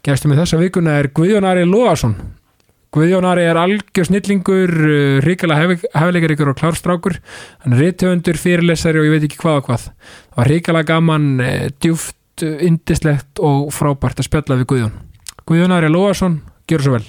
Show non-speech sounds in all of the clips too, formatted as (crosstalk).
Gæstum við þessa vikuna er Guðjón Ari Lóðarsson. Guðjón Ari er algjör snillingur, ríkala hefleikaríkur og klárstrákur. Hann er rithöfundur, fyrirlesari og ég veit ekki hvað og hvað. Það var ríkala gaman, eh, djúft, indislegt og frábært að spjalla við Guðjón. Guðjón Ari Lóðarsson, gjör svo vel.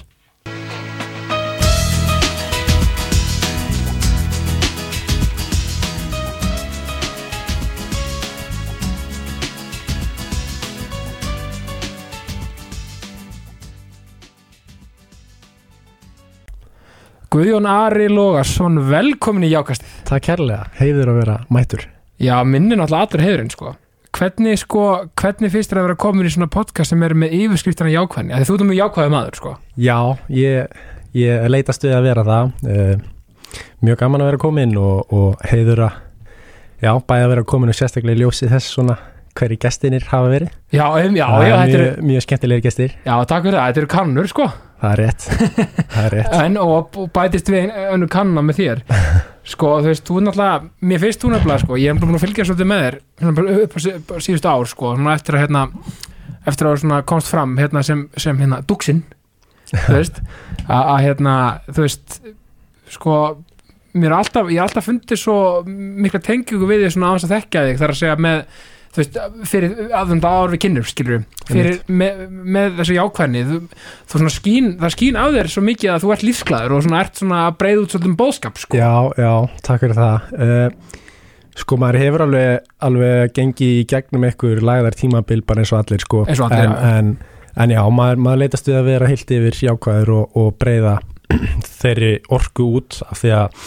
Guðjón Ari Lógarsson, velkomin í Jákastið. Takk kærlega, heiður að vera mætur. Já, minni náttúrulega allur heiðurinn, sko. Hvernig, sko, hvernig fyrst er að vera komin í svona podcast sem er með yfirskriftina jákvæðni? Þú erum með jákvæði maður, sko. Já, ég, ég leitast við að vera það. Uh, mjög gaman að vera komin og, og heiður að, já, bæði að vera komin og sérstaklega í ljósi þess svona hverju gestinir hafa verið. Já, um, já, já, þetta mjög, mjög skemmtilegir gestir. já, takk fyrir það, þetta eru kannur, sko. Það er rétt, (laughs) það er rétt. En, og, og bætist við önnur kanna með þér. (laughs) Sko, þú veist, þú er náttúrulega, mér finnst þú nefnilega, sko, ég er búin að fylgja svolítið með þér, hérna, upp á sí- upp á síðustu ár, sko, eftir að, hérna, eftir að svona komst fram, hérna, sem, sem hérna, duksinn, þú (laughs) veist, að, hérna, þú veist, sko, mér er alltaf, ég er alltaf fundið svo mikla tengingu við því svona aðeins að þekkja þig, þar að segja með, þú veist, fyrir aðvönda ár við kynnur, skilur fyrir, með, með þessu jákvæðni þú, þú svona skín, það skín á þér svo mikið að þú ert lífsglæður og svona ert svona að breyða út svolítið bóðskap, sko Já, já, takk fyrir það. Uh, sko, maður hefur alveg, alveg gengið í gegnum einhver lagðar tímabil bara eins og allir, sko. Eins og allir, en, já. en, en já, maður, maður leitast við að vera heilt yfir jákvæður og, og breyða (clears throat) þeirri orku út af því að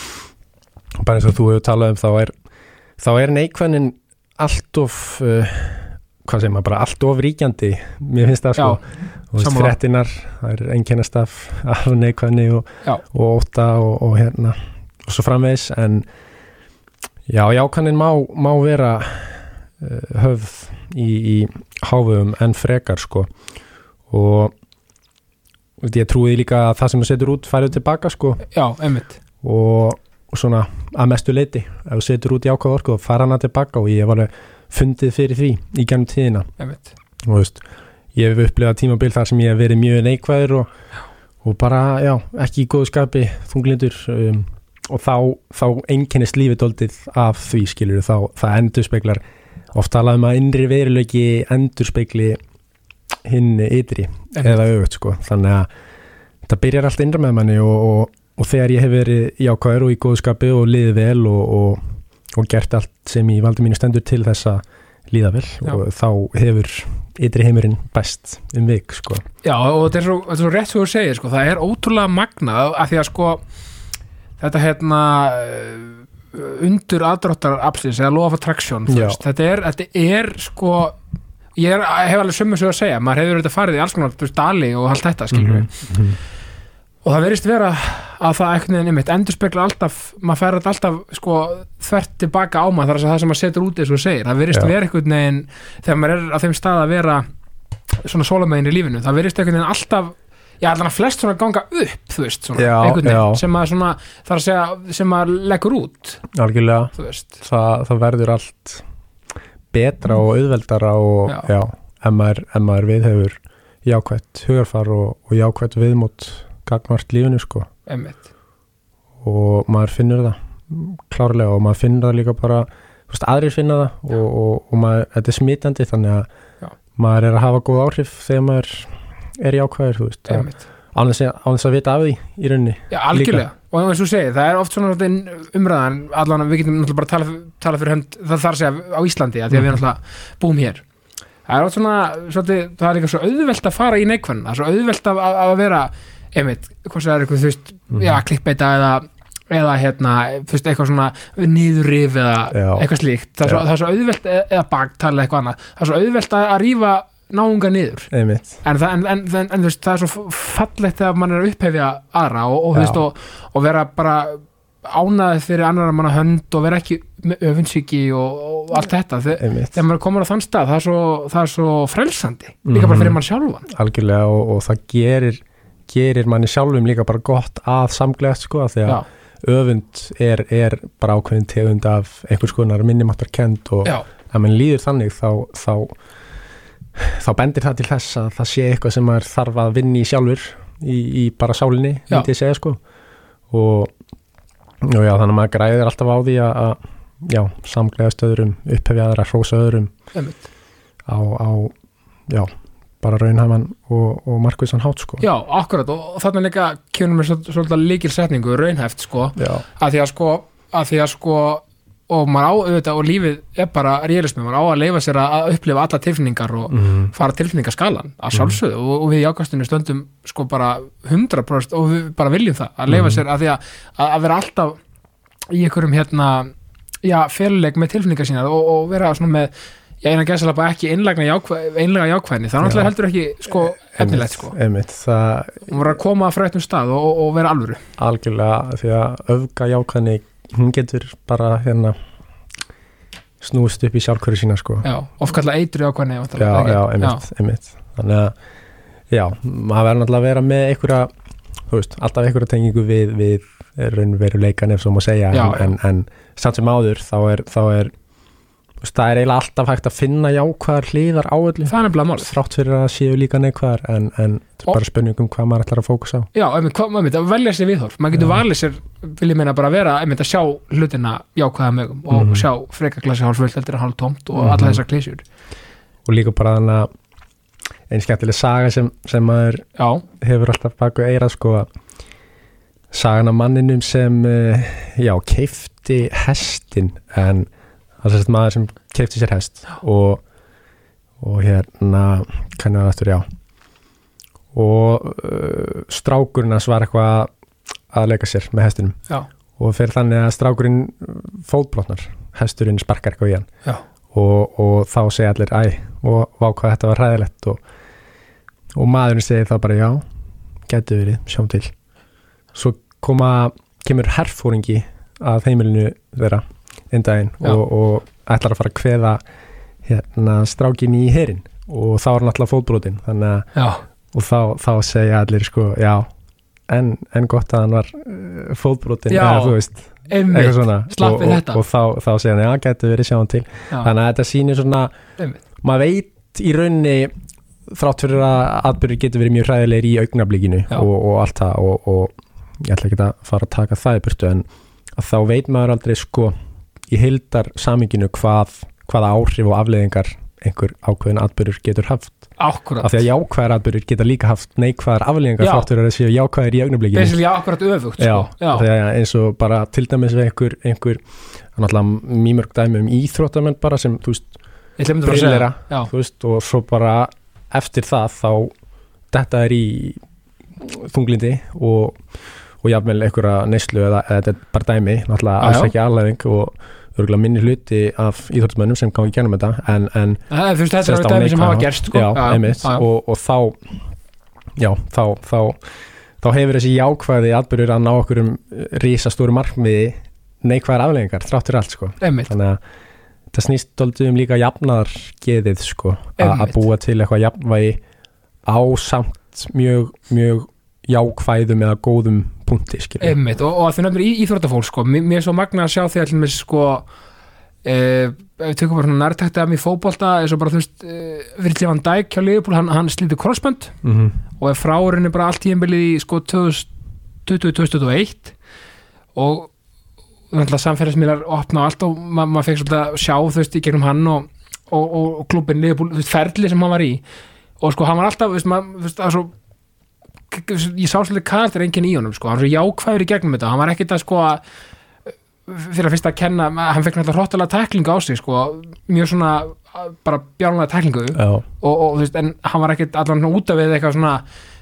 bara eins og þú hefur talað um þá er, þá er neikvæðnin allt of uh, hvað segir maður, bara allt of ríkjandi mér finnst það sko. Og fréttinar, það er einkennast af, neikvæðni og, og óta og, og hérna og svo framvegis en já, jákannin má, má vera uh, höfð í, í háfum en frekar sko. Og ég trúi líka að það sem þú setur út færið tilbaka sko. Já, og, og svona að mestu leiti ef þú setur út jákvæð orku og fara hana tilbaka og ég hef alveg fundið fyrir því í gennum tíðina. Og þú veist, ég hef upplifað tímabil þar sem ég hef verið mjög neikvæður og, og bara, já, ekki í góðu skapi þunglindur um, og þá, þá einkennist lífið doldið af því skilur þá, það endur speklar oft talað um að innri veruleiki endur spekli hinn ytri eða auðvitað sko, þannig að það byrjar allt innra með manni og, og, og þegar ég hef verið jákvæður og í góðu skapi og liðið vel og, og, og gert allt sem í valdi mínu stendur til þess að líða vel Já. og þá hefur ytri heimurinn best um vik sko. Já, og þetta er svo, þetta er svo rétt sem þú segir, sko, það er ótrúlega magnað af því að sko þetta hérna uh, undur aðdráttar absins eða law of attraction, þú Já. veist, þetta er, þetta er sko, ég er, hef alveg sömu svo að segja, maður hefur þetta farið í alls konar, dali og allt þetta, skilur við Mhm. og það verðist vera að það einhvern veginn einmitt endur spekla alltaf, maður þetta alltaf sko þvert tilbaka á maður þar að það sem maður setur út eins og segir, það Já. vera einhvern veginn þegar maður er á þeim stað að vera svona sólamegin í lífinu, það verðist einhvern veginn alltaf já, allan að flest svona ganga upp þú veist, svona, veginn já. sem maður svona, þar að segja, sem maður leggur út, algjörlega þú veist það, það verður allt betra og auðveldara og Já. já, ef maður, maður viðhefur jákvætt hugarfar og, og jákvætt viðmót gagvart lífinu sko einmitt, og maður finnur það klárlega og maður finnur það líka bara þú veist, aðrir finna það og, og, og maður, þetta er smitandi þannig að Já. maður er að hafa góð áhrif þegar maður er jákvæður þú veist, án þess að, að vita af því í rauninni Já, algjörlega, og eins og þú segir, það er oft svona umræðan, allan við getum náttúrulega bara tala, tala fyrir hönd, það þarf að segja á Íslandi, að því að við Mhm. náttúrulega búum hér. Það er oft svona, svolítið, það er líka svo auðvelt að fara í neikvæðan, það er svo auðvelt að, að vera, einmitt, sem það er eitthvað, þú veist, Mhm. já, klikkbeita eða eða hérna, þú veist, eitthvað svona nýðurrif eða Já. eitthvað slíkt. Það er, svo, það er svo auðvelt, e- eða baktala eitthvað annað, það er svo auðvelt að, rífa náunga niður. Einmitt, en, það, en, en, en, en þú veist, það er svo fallegt þegar mann er að upphefja aðra og, og, veist, og, og vera bara ánaðið fyrir annar manna hönd og vera ekki öfunnsíki og, allt þetta. Þe, einmitt. þegar maður komur á þann stað það er svo, það er svo frelsandi. Líka bara Mhm. fyrir mann sjálfan. Algjörlega og, og það gerir gerir manni sjálfum líka bara gott að samgleðast sko af því að já, öfund er, er bara ákveðin tegund af einhvers konar minnumáttar kend og já, að mann líður þannig þá, þá þá bendir það til þess að það sé eitthvað sem maður þarf að vinni í sjálfur í, í bara sálinni, Já. myndi ég segja sko. Og, og já, þannig að maður græðir alltaf á því að, að já, samgleðast öðrum, upphefja aðra hrósa öðrum á, á já, bara raunhaman og, og markvissan hátt sko. Já, akkurat og, þarna líka kemur mér svol- svolítið líkil setningu raunhæft sko, að því að sko að því að sko og maður á auðvitað og lífið er bara realismi, maður á að leifa sér að, upplifa alla tilfinningar og mm, fara tilfinningaskalan að sjálfsögðu. Og, og við í ákastinu stöndum sko bara 100% og við bara viljum það að leifa Mhm. sér að því að, að, vera alltaf í einhverjum hérna já, féluleik með tilfinningar sínar og, og vera svona með já, eina gæsala bara ekki einlega, jákvæ, einlega jákvæðni. Það er náttúrulega Já. heldur ekki sko efnilegt sko. einmitt, það og vera að koma að frættum stað og, og, vera alvöru. Algjörlega því að öfga jákvæðni hún getur bara hérna snúist upp í sjálfkværi sína sko. Já, oft kalla eitru jákvæðni já, já, einmitt, einmitt. Þannig að, já, maður verður náttúrulega að vera með einhverja, þú veist, alltaf einhverja tengingu við, við raunveruleikan ef svo má segja, Já, en, en, en samt sem áður, þá er, þá er það er eiginlega alltaf hægt að finna jákvæðar hliðar á öllu. Það er nefnilega málið. Þrátt fyrir að séu líka neikvæðar en, en þetta er bara spurning um hvað maður ætlar að fókusa á. Já, einmitt, hvað, einmitt, að velja sér viðhorf. Maður getur valið sér, vil ég meina bara vera einmitt að sjá hlutina jákvæða mögum og Mhm. sjá freka glasi hálf fullt heldur en hálf tómt og Mhm. alla þessar klísjur og líka bara þannig að einn skemmtileg saga sem, sem maður Já, hefur alltaf baku eira sko að sagan af manninum sem uh, já, keifti hestin en það er sérst maður sem keifti sér hest og, og hérna kannu það aftur, já. Og uh, strákurinn hans var eitthvað að leika sér með hestinum. Já, og fyrir þannig að strákurinn fótbrotnar, hesturinn sparkar eitthvað í hann. Og, og þá segja allir æ, og vá hvað þetta var hræðilegt. Og, og maðurinn segir þá bara já, getur verið, sjáum til. Svo koma kemur herfóringi að heimilinu þeirra einn daginn og, og ætlar að fara að kveða hérna strákin í herin og þá er hann alltaf fótbrotin og þá, þá segja allir sko, já en, en gott að hann var uh, fótbrotin eða þú veist, einmitt. og, og, þetta. og þá, þá segja hann, já, getur verið sjáum til. Já, þannig að þetta sýnir svona einmitt, maður veit í rauninni þrátt fyrir að atbyrður getur verið mjög hræðilegir í augnablíkinu og, og allt það og, og ég ætla ekki að fara að taka það í burtu en þá veit maður aldrei sko í heildar saminginu hvað, hvaða áhrif og afleiðingar einhver ákveðin atbyrður getur haft. Akkurat af því að jákvæðar atbyrður geta líka haft neikvæðar þrátt fyrir að séu jákvæðir í augnablíkinu Basically akkurat öfugt Já, sko. já, eins og bara til dæmis einhver, einhver náttúrulega mýmörg dæmi um íþróttamenn bara sem, þú veist, segja. Brillera þú veist, og svo bara eftir það þá þetta er í þunglindi og, og jafnvel einhverja neyslu eða, eða þetta er bara dæmi, náttúrulega Já, alls ekki allæðing og örgulega minni hluti af íþróttamönnum sem gangi gennum þetta en, en Það er, þú veist, þetta er dæmi sem hafa gerst sko. já, einmitt, Og, og þá já, þá, þá þá hefur þessi jákvæði atbyrður að ná okkur um rísastóru markmiði neikvæðar afleggingar, þráttur allt sko. Einmitt, þannig að þetta snýst doldið um líka jafnar geðið sko, að búa til eitthvað jafnvægi á samt mjög, mjög jákvæðum eða góðum punkti einmitt og, og að nefnir í íþróttafólk sko, mér, mér er svo magna að sjá því með sko e, ef við tökum bara svona nærtækti af mér í fótbolta eins og bara þú veist e, Virgil van Dijk hjá Liverpool, hann, hann slítur crossband mm -hmm. og er fráurinni bara allt tíðanbilið í sko 2020-2021 og samfélagsmiðlar opna allt og ma maður fekk svolítið að sjá þú veist í gegnum hann og, og, og, klubbin Liverpool, þú veist, ferli sem hann var í og sko hann var alltaf, þú veist, maður, þú veist, það var svo ég sá svolítið karakter enginn í honum sko, hann var svo jákvæður í gegnum þetta. Hann var ekkit að sko að fyrir að fyrst að kenna, hann fekk náttúrulega hróttalega tæklingu á sig sko, mjög svona bara bjálunlega tæklingu. Og, og þú veist, en hann var ekkit allan út af við eitthvað svona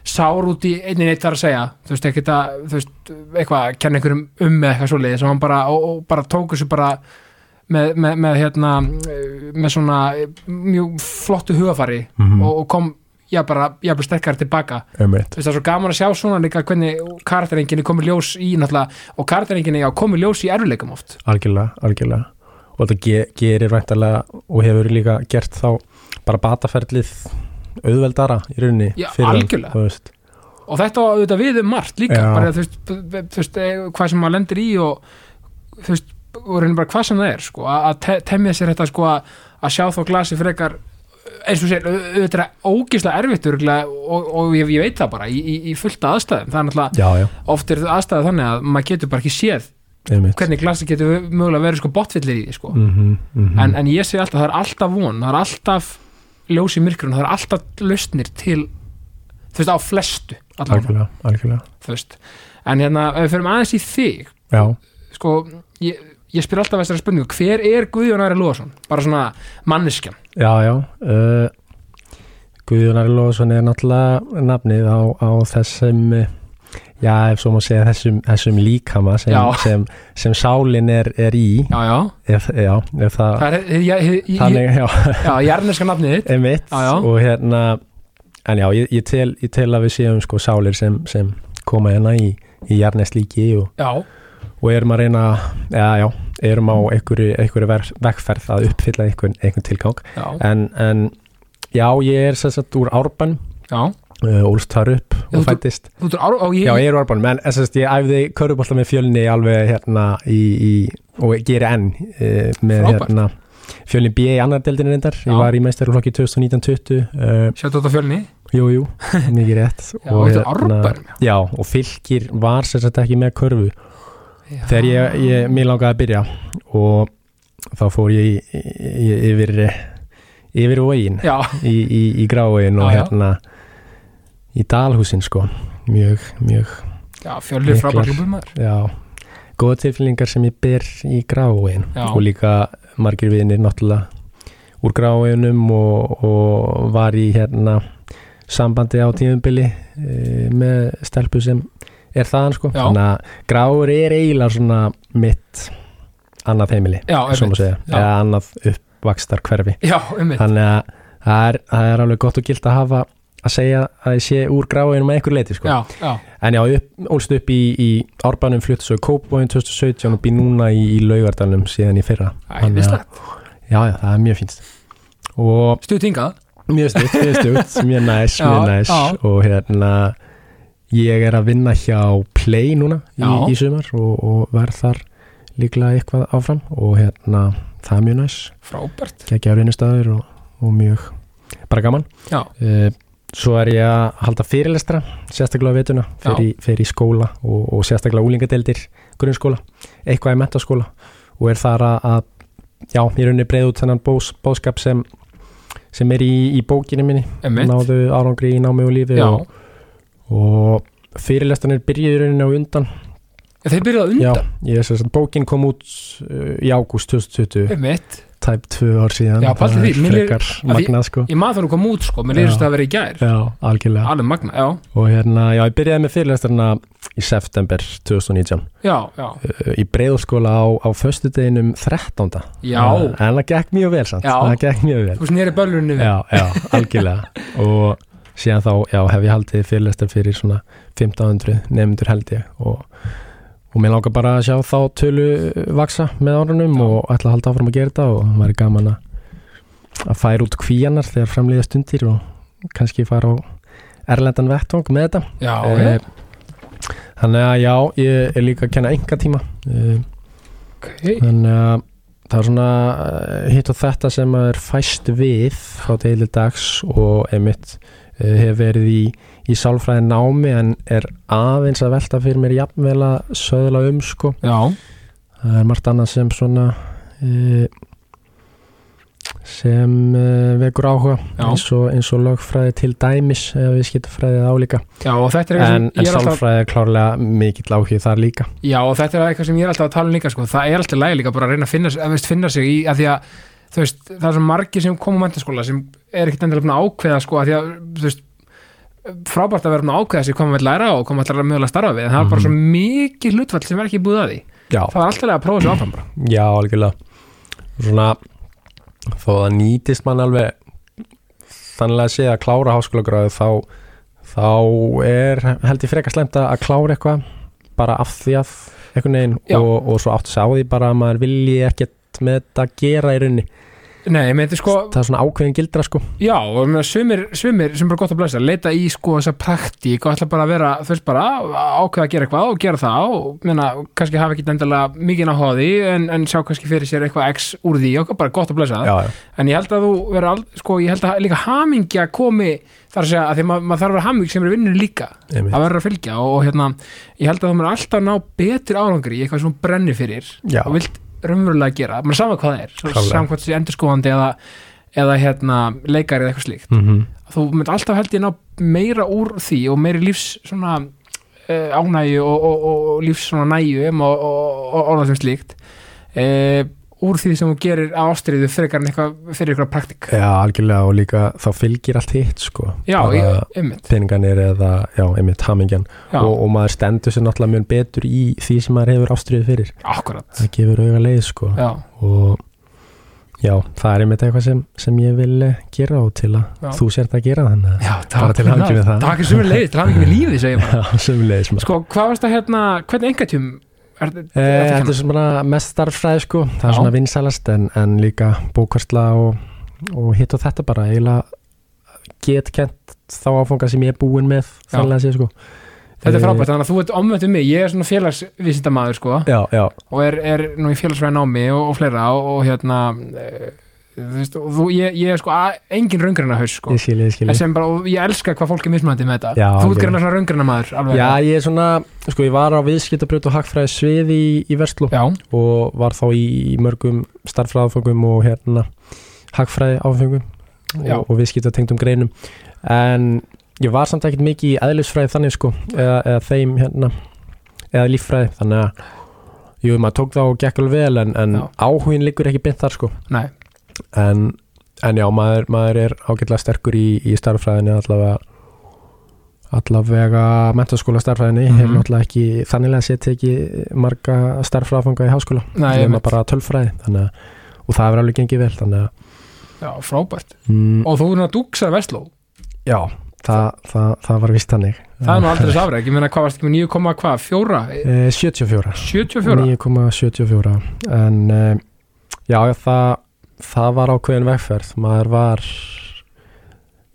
sár út í einni neitt þar að segja. Þú veist, ekkit að, þú veist, eitthvað að kenna einhverjum um með eitthvað svoleiði sem hann bara, og, og bara tóku sér bara með, með, með hérna með svona mjög flottu hugafari Mhm. og, og kom, já bara, já bara sterkar tilbaka einmitt það er svo gaman að sjá svona líka hvernig karakterenginni komið ljós í og karakterenginni, komið ljós í erfileikum oft algjörlega, algjörlega og þetta ge gerir væntalega og hefur líka gert þá bara bataferlið auðveldara í rauninni Já, hann, algjörlega. veist. og þetta auðvitað við um margt líka Já. bara þú veist, þú veist eh, hvað sem maður lendir í og þú veist, og reynir bara hvað sem það er sko, að að te temja sér þetta sko að sjá þá glasi frekar eins og sér, þetta er ógislega erfitt og, og ég, ég veit það bara í, í, í fullta aðstæðum, er já, já, oft er aðstæða þannig að maður getur bara ekki séð einmitt. hvernig glasi getur mögulega verið sko botfillir í því sko. mm -hmm, en, en ég segi alltaf, það er alltaf von það er alltaf ljós í myrkrun það er alltaf lausnir til þú veist, á flestu allavega, algjörlega, þú veist. En hérna, ef við fyrir aðeins í þig já, sko, ég, ég spyr alltaf þessari spurningu, hver er Guðjón Ari Lóðarsson? bara svona manneskjan já, já uh, Guðjón Ari Lóðsson er náttúrulega nafnið á, á þessum eh, já, ef svo má segja þessum, þessum líkama sem, sem, sem sálin er, er í. Já, já, ef, já, ef það, það er ég, ég, ég, þannig, já, já, jarneska nafnið þitt. Einmitt. Já, já. og hérna en já, ég, ég, tel, ég tel að við séum sko sálir sem, sem koma hérna í, í jarnest líki og, og erum að reyna já, já, erum á einhverju, einhverju ver- vegferð að uppfylla einhvern, einhvern tilgang. Já, en, en já, ég er sagt úr Árbann. Já. Uh, ólst þar upp og fættist ég, já, ég er úr Árbann, en sagt, ég æfði körubólta með fjölni alveg hérna í, í og geri enn uh, með Frábært. hérna fjölni B í annar deildinu reyndar, ég var í meistarflokki 2019-20 uh, sjátt út á fjölni? Jú, jú, (laughs) mikið rétt. Já, þetta er árbærum já. og fylgir var sagt ekki með körfu Já. þegar ég, ég, mér langaði að byrja og þá fór ég í, í, yfir yfir veginn já, í, í, gráin og Já, hérna í dalhúsin sko mjög, mjög, já, fjölni Miklar. frábær klubur maður já góða tilfinningar sem ég ber í Já. og líka margir vinir náttúrulega úr gráinum og, og var í hérna sambandi á tíðumbili e, með stelpu sem er þaðan sko. Já. þannig að gráur er eiginlega svona mitt annað heimili já, eða annað uppvakstar hverfi já, þannig að það er, það er alveg gott og gilt að hafa að segja að ég sé úr gráinum að einhver leiti sko. já, já, en já, upp, ólst upp í, í Árbænum fluttu svo í Kópavóin 2017 og bý núna í, í Laugardalum síðan í fyrra. Þannig að- já, já, það er mjög fínt. Og stuð hingað? Mjög stutt, mjög stutt, mjög næs Já, mjög næs. já. og hérna ég er að vinna hjá Play núna í, í sumar og, og verð þar líklega eitthvað áfram og hérna það er mjög næs. Frábært. Geggja á reynustæður og, og mjög bara gaman. Já, uh, svo er ég að halda fyrirlestra sérstaklega á vetuna, fer í, skóla og, og sérstaklega úlingadeildir grunnskóla, eitthvað í mentaskóla og er þar að, já, ég er unni breið út þennan bós, bóðskap sem, sem er í, í bókinni minni. Náðu árangri í námi og lífi já, og, og fyrirlestranir byrjuði rauninni á undan. Þeir byrjuðu að já, undan? ég er sem sagt, bókin kom út uh, í ágúst 2020 einmitt, tæp tvö ár síðan. Já, pældu Það því, frekar að magnað sko. Ég maður þannig kom út sko mér Já. leyrist það að vera í gær. Já, algjörlega. Alveg magna, já, og hérna, já, ég byrjaði með fyrirlestarna í september 2019 já, já. Uh, í breiðurskóla á, á föstudeginum 13. já, Uh, en það gekk mjög vel samt, Já. það gekk mjög vel. Þú sneri böllunni við. Já, já, algjörlega. (laughs) Og síðan þá, já, hef ég haldið fyrirlestar fyrir svona 1500 nefndur held ég og, og mér langar bara að sjá þá tölu vaksa með árunum Já. og ætla að halda áfram að gera þetta og það væri gaman að færa út kvíanar þegar framleiða stundir og kannski fara á erlendan vettvang með þetta. Já, Eh, ok, Þannig að já, ég er líka að kenna enga tíma ok. Þannig að það er svona eh, hitt og þetta sem er fæst við frá deilir dags og einmitt eh, hef verið í, í sálfræði námi en er aðeins að velta fyrir mér jafnvel að söðla um sko. Já, það er margt annað sem svona e, sem e, vekur áhuga eins og, eins og lögfræði til dæmis eða viðskiptafræði álíka já, og þetta er eitthvað en, en sálfræði er klárlega mikill áhug þar líka. Já, og þetta er eitthvað sem ég er alltaf að tala um líka sko. það er alltaf lægi líka bara að reyna að finna, að, finna sig í að því að þú veist, það er svo margir sem koma á mentaskóla sem er ekkit endilega að ákveða sko, að því að, þú veist frábært að vera að ákveða sig koma að læra og koma að mögulega starfa við, en það er bara Mhm. svo mikið hlutfall sem er ekki búið að því. Já, það er alltaf að prófa sér áfram bara. Já, algjörlega. Svona þó það nýtist mann alveg þannig að sé að klára háskólagráðu þá, þá er held ég frekar slemt að klára eitthvað bara af því að einhvern veginn Já. og, og svo átt að sá því bara að maður vilji ekkert með þetta að gera í rauninni nei, meinti sko það er svona ákveðin gildra sko Já, og meina, sumir, sumir sem bara gott að blæsa leita í sko þessa praktík og ætla bara að vera, veist bara ákveða að gera eitthvað og gera það og meina, kannski hafa ekki endilega mikið á því en, en sjá kannski fyrir sér eitthvað x úr því og bara gott að blæsa það en ég held að þú vera, al- sko, ég held að líka hamingja komi þar að segja að því maður mað þarf að vera haming sem er vinnur líka einmitt. það verður að fylgja og, og hérna ég held að þú mér alltaf ná betur árangri í eitthvað sem þú brennir fyrir Já. og vilt raunverulega gera, maður sama hvað það er svo Klárlega. sama hvað þessi endurskóðandi eða, eða hérna leikari eða eitthvað slíkt Mhm. þú mynd alltaf held ég ná meira úr því og meiri lífs svona uh, ánægju og, og, og, og lífs næju um og, og, og orða sem slíkt uh, úr því sem þú gerir á ástriðu frekar en eitthvað fyrir eitthvað praktik já, algjörlega og líka þá fylgir allt hitt sko. Já, einmitt. peninganir eða, já, einmitt hamingjan. Og, og maður stendur sér náttúrulega mjög betur í því sem maður hefur ástriðu fyrir. Akkurat. Það gefur auga leið sko. Já, og já, það er einmitt eitthvað sem, sem ég vil eh, gera og til að Já. þú sért að gera þannig að já, Bara til hamingju með það. sem er leið, til hamingju með lífið ég bara. (laughs) Já, sömulegis hvernig engatjum er, er, Eh, er, Þetta er svona mest starffræði sko. Það er Já. svona vinsælast en, en líka bókvarsla og, og hitt og þetta bara. Eiginlega get kent þá áfanga sem ég er búinn með þannig að sé sko. Þetta er Eh, frábært, þannig að þú ert omvendt um mig ég er svona félagsvísindamaður sko. Já, já, og er, er nú í félagsvæðin á mig og, og fleira og, og hérna e, þú veist, og þú, ég, ég er sko engin raungrina haus sko. Ég ég En skilji sem bara, og ég elska hvað fólk er mismandi með þetta. Já, þú greina svona raungrina maður alveg. Já, ég er svona, sko ég var á viðskiptabrjót og hagfræði svið í, í Vestló og var þá í, í mörgum starffræðaföngum og hérna hagfræði áfengum Já. og, og viðskiptatengdum greinum. En ég var samt ekkert mikið í eðlisfræði þannig sko eða, eða þeim hérna eða líffræði. Þannig að jú, maður tók það og gekk alveg vel en, en áhugin liggur ekki beint þar sko. Nei, en, en já, maður, maður er ágætlega sterkur í, í starffræðinni allavega allavega mentaskóla starffræðinni Mhm. hefur náttúrulega ekki þannilega séð tekið marga starffræðafanga í háskóla. Nei, nema bara tölfræði þannig að, og það hefur alveg gengið vel þannig að já, frábært. Mm, og þú er nú að dúksa Vestló. Já, það, það, það var vist þannig. Það er nú aldrei safræk, ég meina hvað varst ekki með 9, hvað, 4 Eh, 74 74 9,74 en uh, já, það það var ákveðin vegferð. Maður var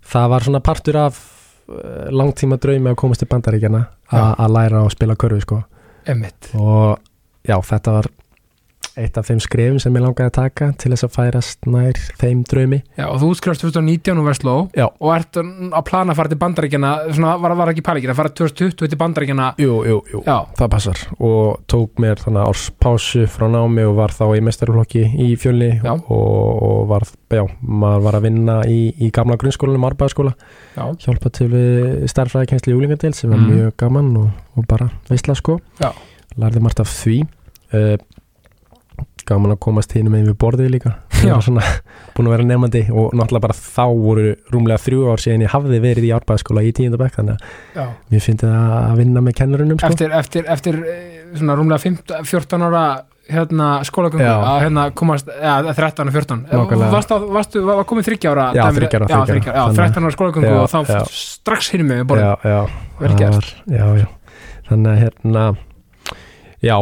það var svona partur af uh, langtíma draumi að komast til bandaríkjana að læra og spila körfi sko. Emmitt, og já, þetta var eitt af þeim skrefum sem ég langaði að taka til þess að færast nær þeim draumi. Já, og þú útskrifast 2019 úr Vestló Já. og ert að plana að fara til bandaríkjana svona, var, var ekki pælingin, að fara 2020 til bandaríkjana Jú, jú, jú, já, það passar. Og tók mér þannig árs pásu frá námi og var þá í mestarflokki í fjölni og, og var, já, maður var að vinna í, í gamla grunnskólanum, arbæðaskóla já, hjálpa til við starfræðikensli í úlingadel sem var Mm. mjög gaman og, og bara veistla sko. Lærði margt af því. Uh, gaman að komast hinn með við borðið líka Ég svona búin að vera nefandi og náttúrulega bara þá voru rúmlega þrjú ár síðan ég hafði verið í arbæðaskóla í tíundabæk þannig að já mér finnst það að vinna með kennurunum sko. eftir, eftir, eftir eh, svona rúmlega 15, 14 ára hérna skólagöngu að hérna komast, eða 13 og 14 Nákvæmlega. varst, á, varstu, var komið 30 ára Já, dæmi- 30 ára, já, 30 ára. 30 ára, já, Þannig- 13 ára skólagöngu og þá já. strax hinum með borðið, já, já, vel það gert var, já, já. þannig að hérna já,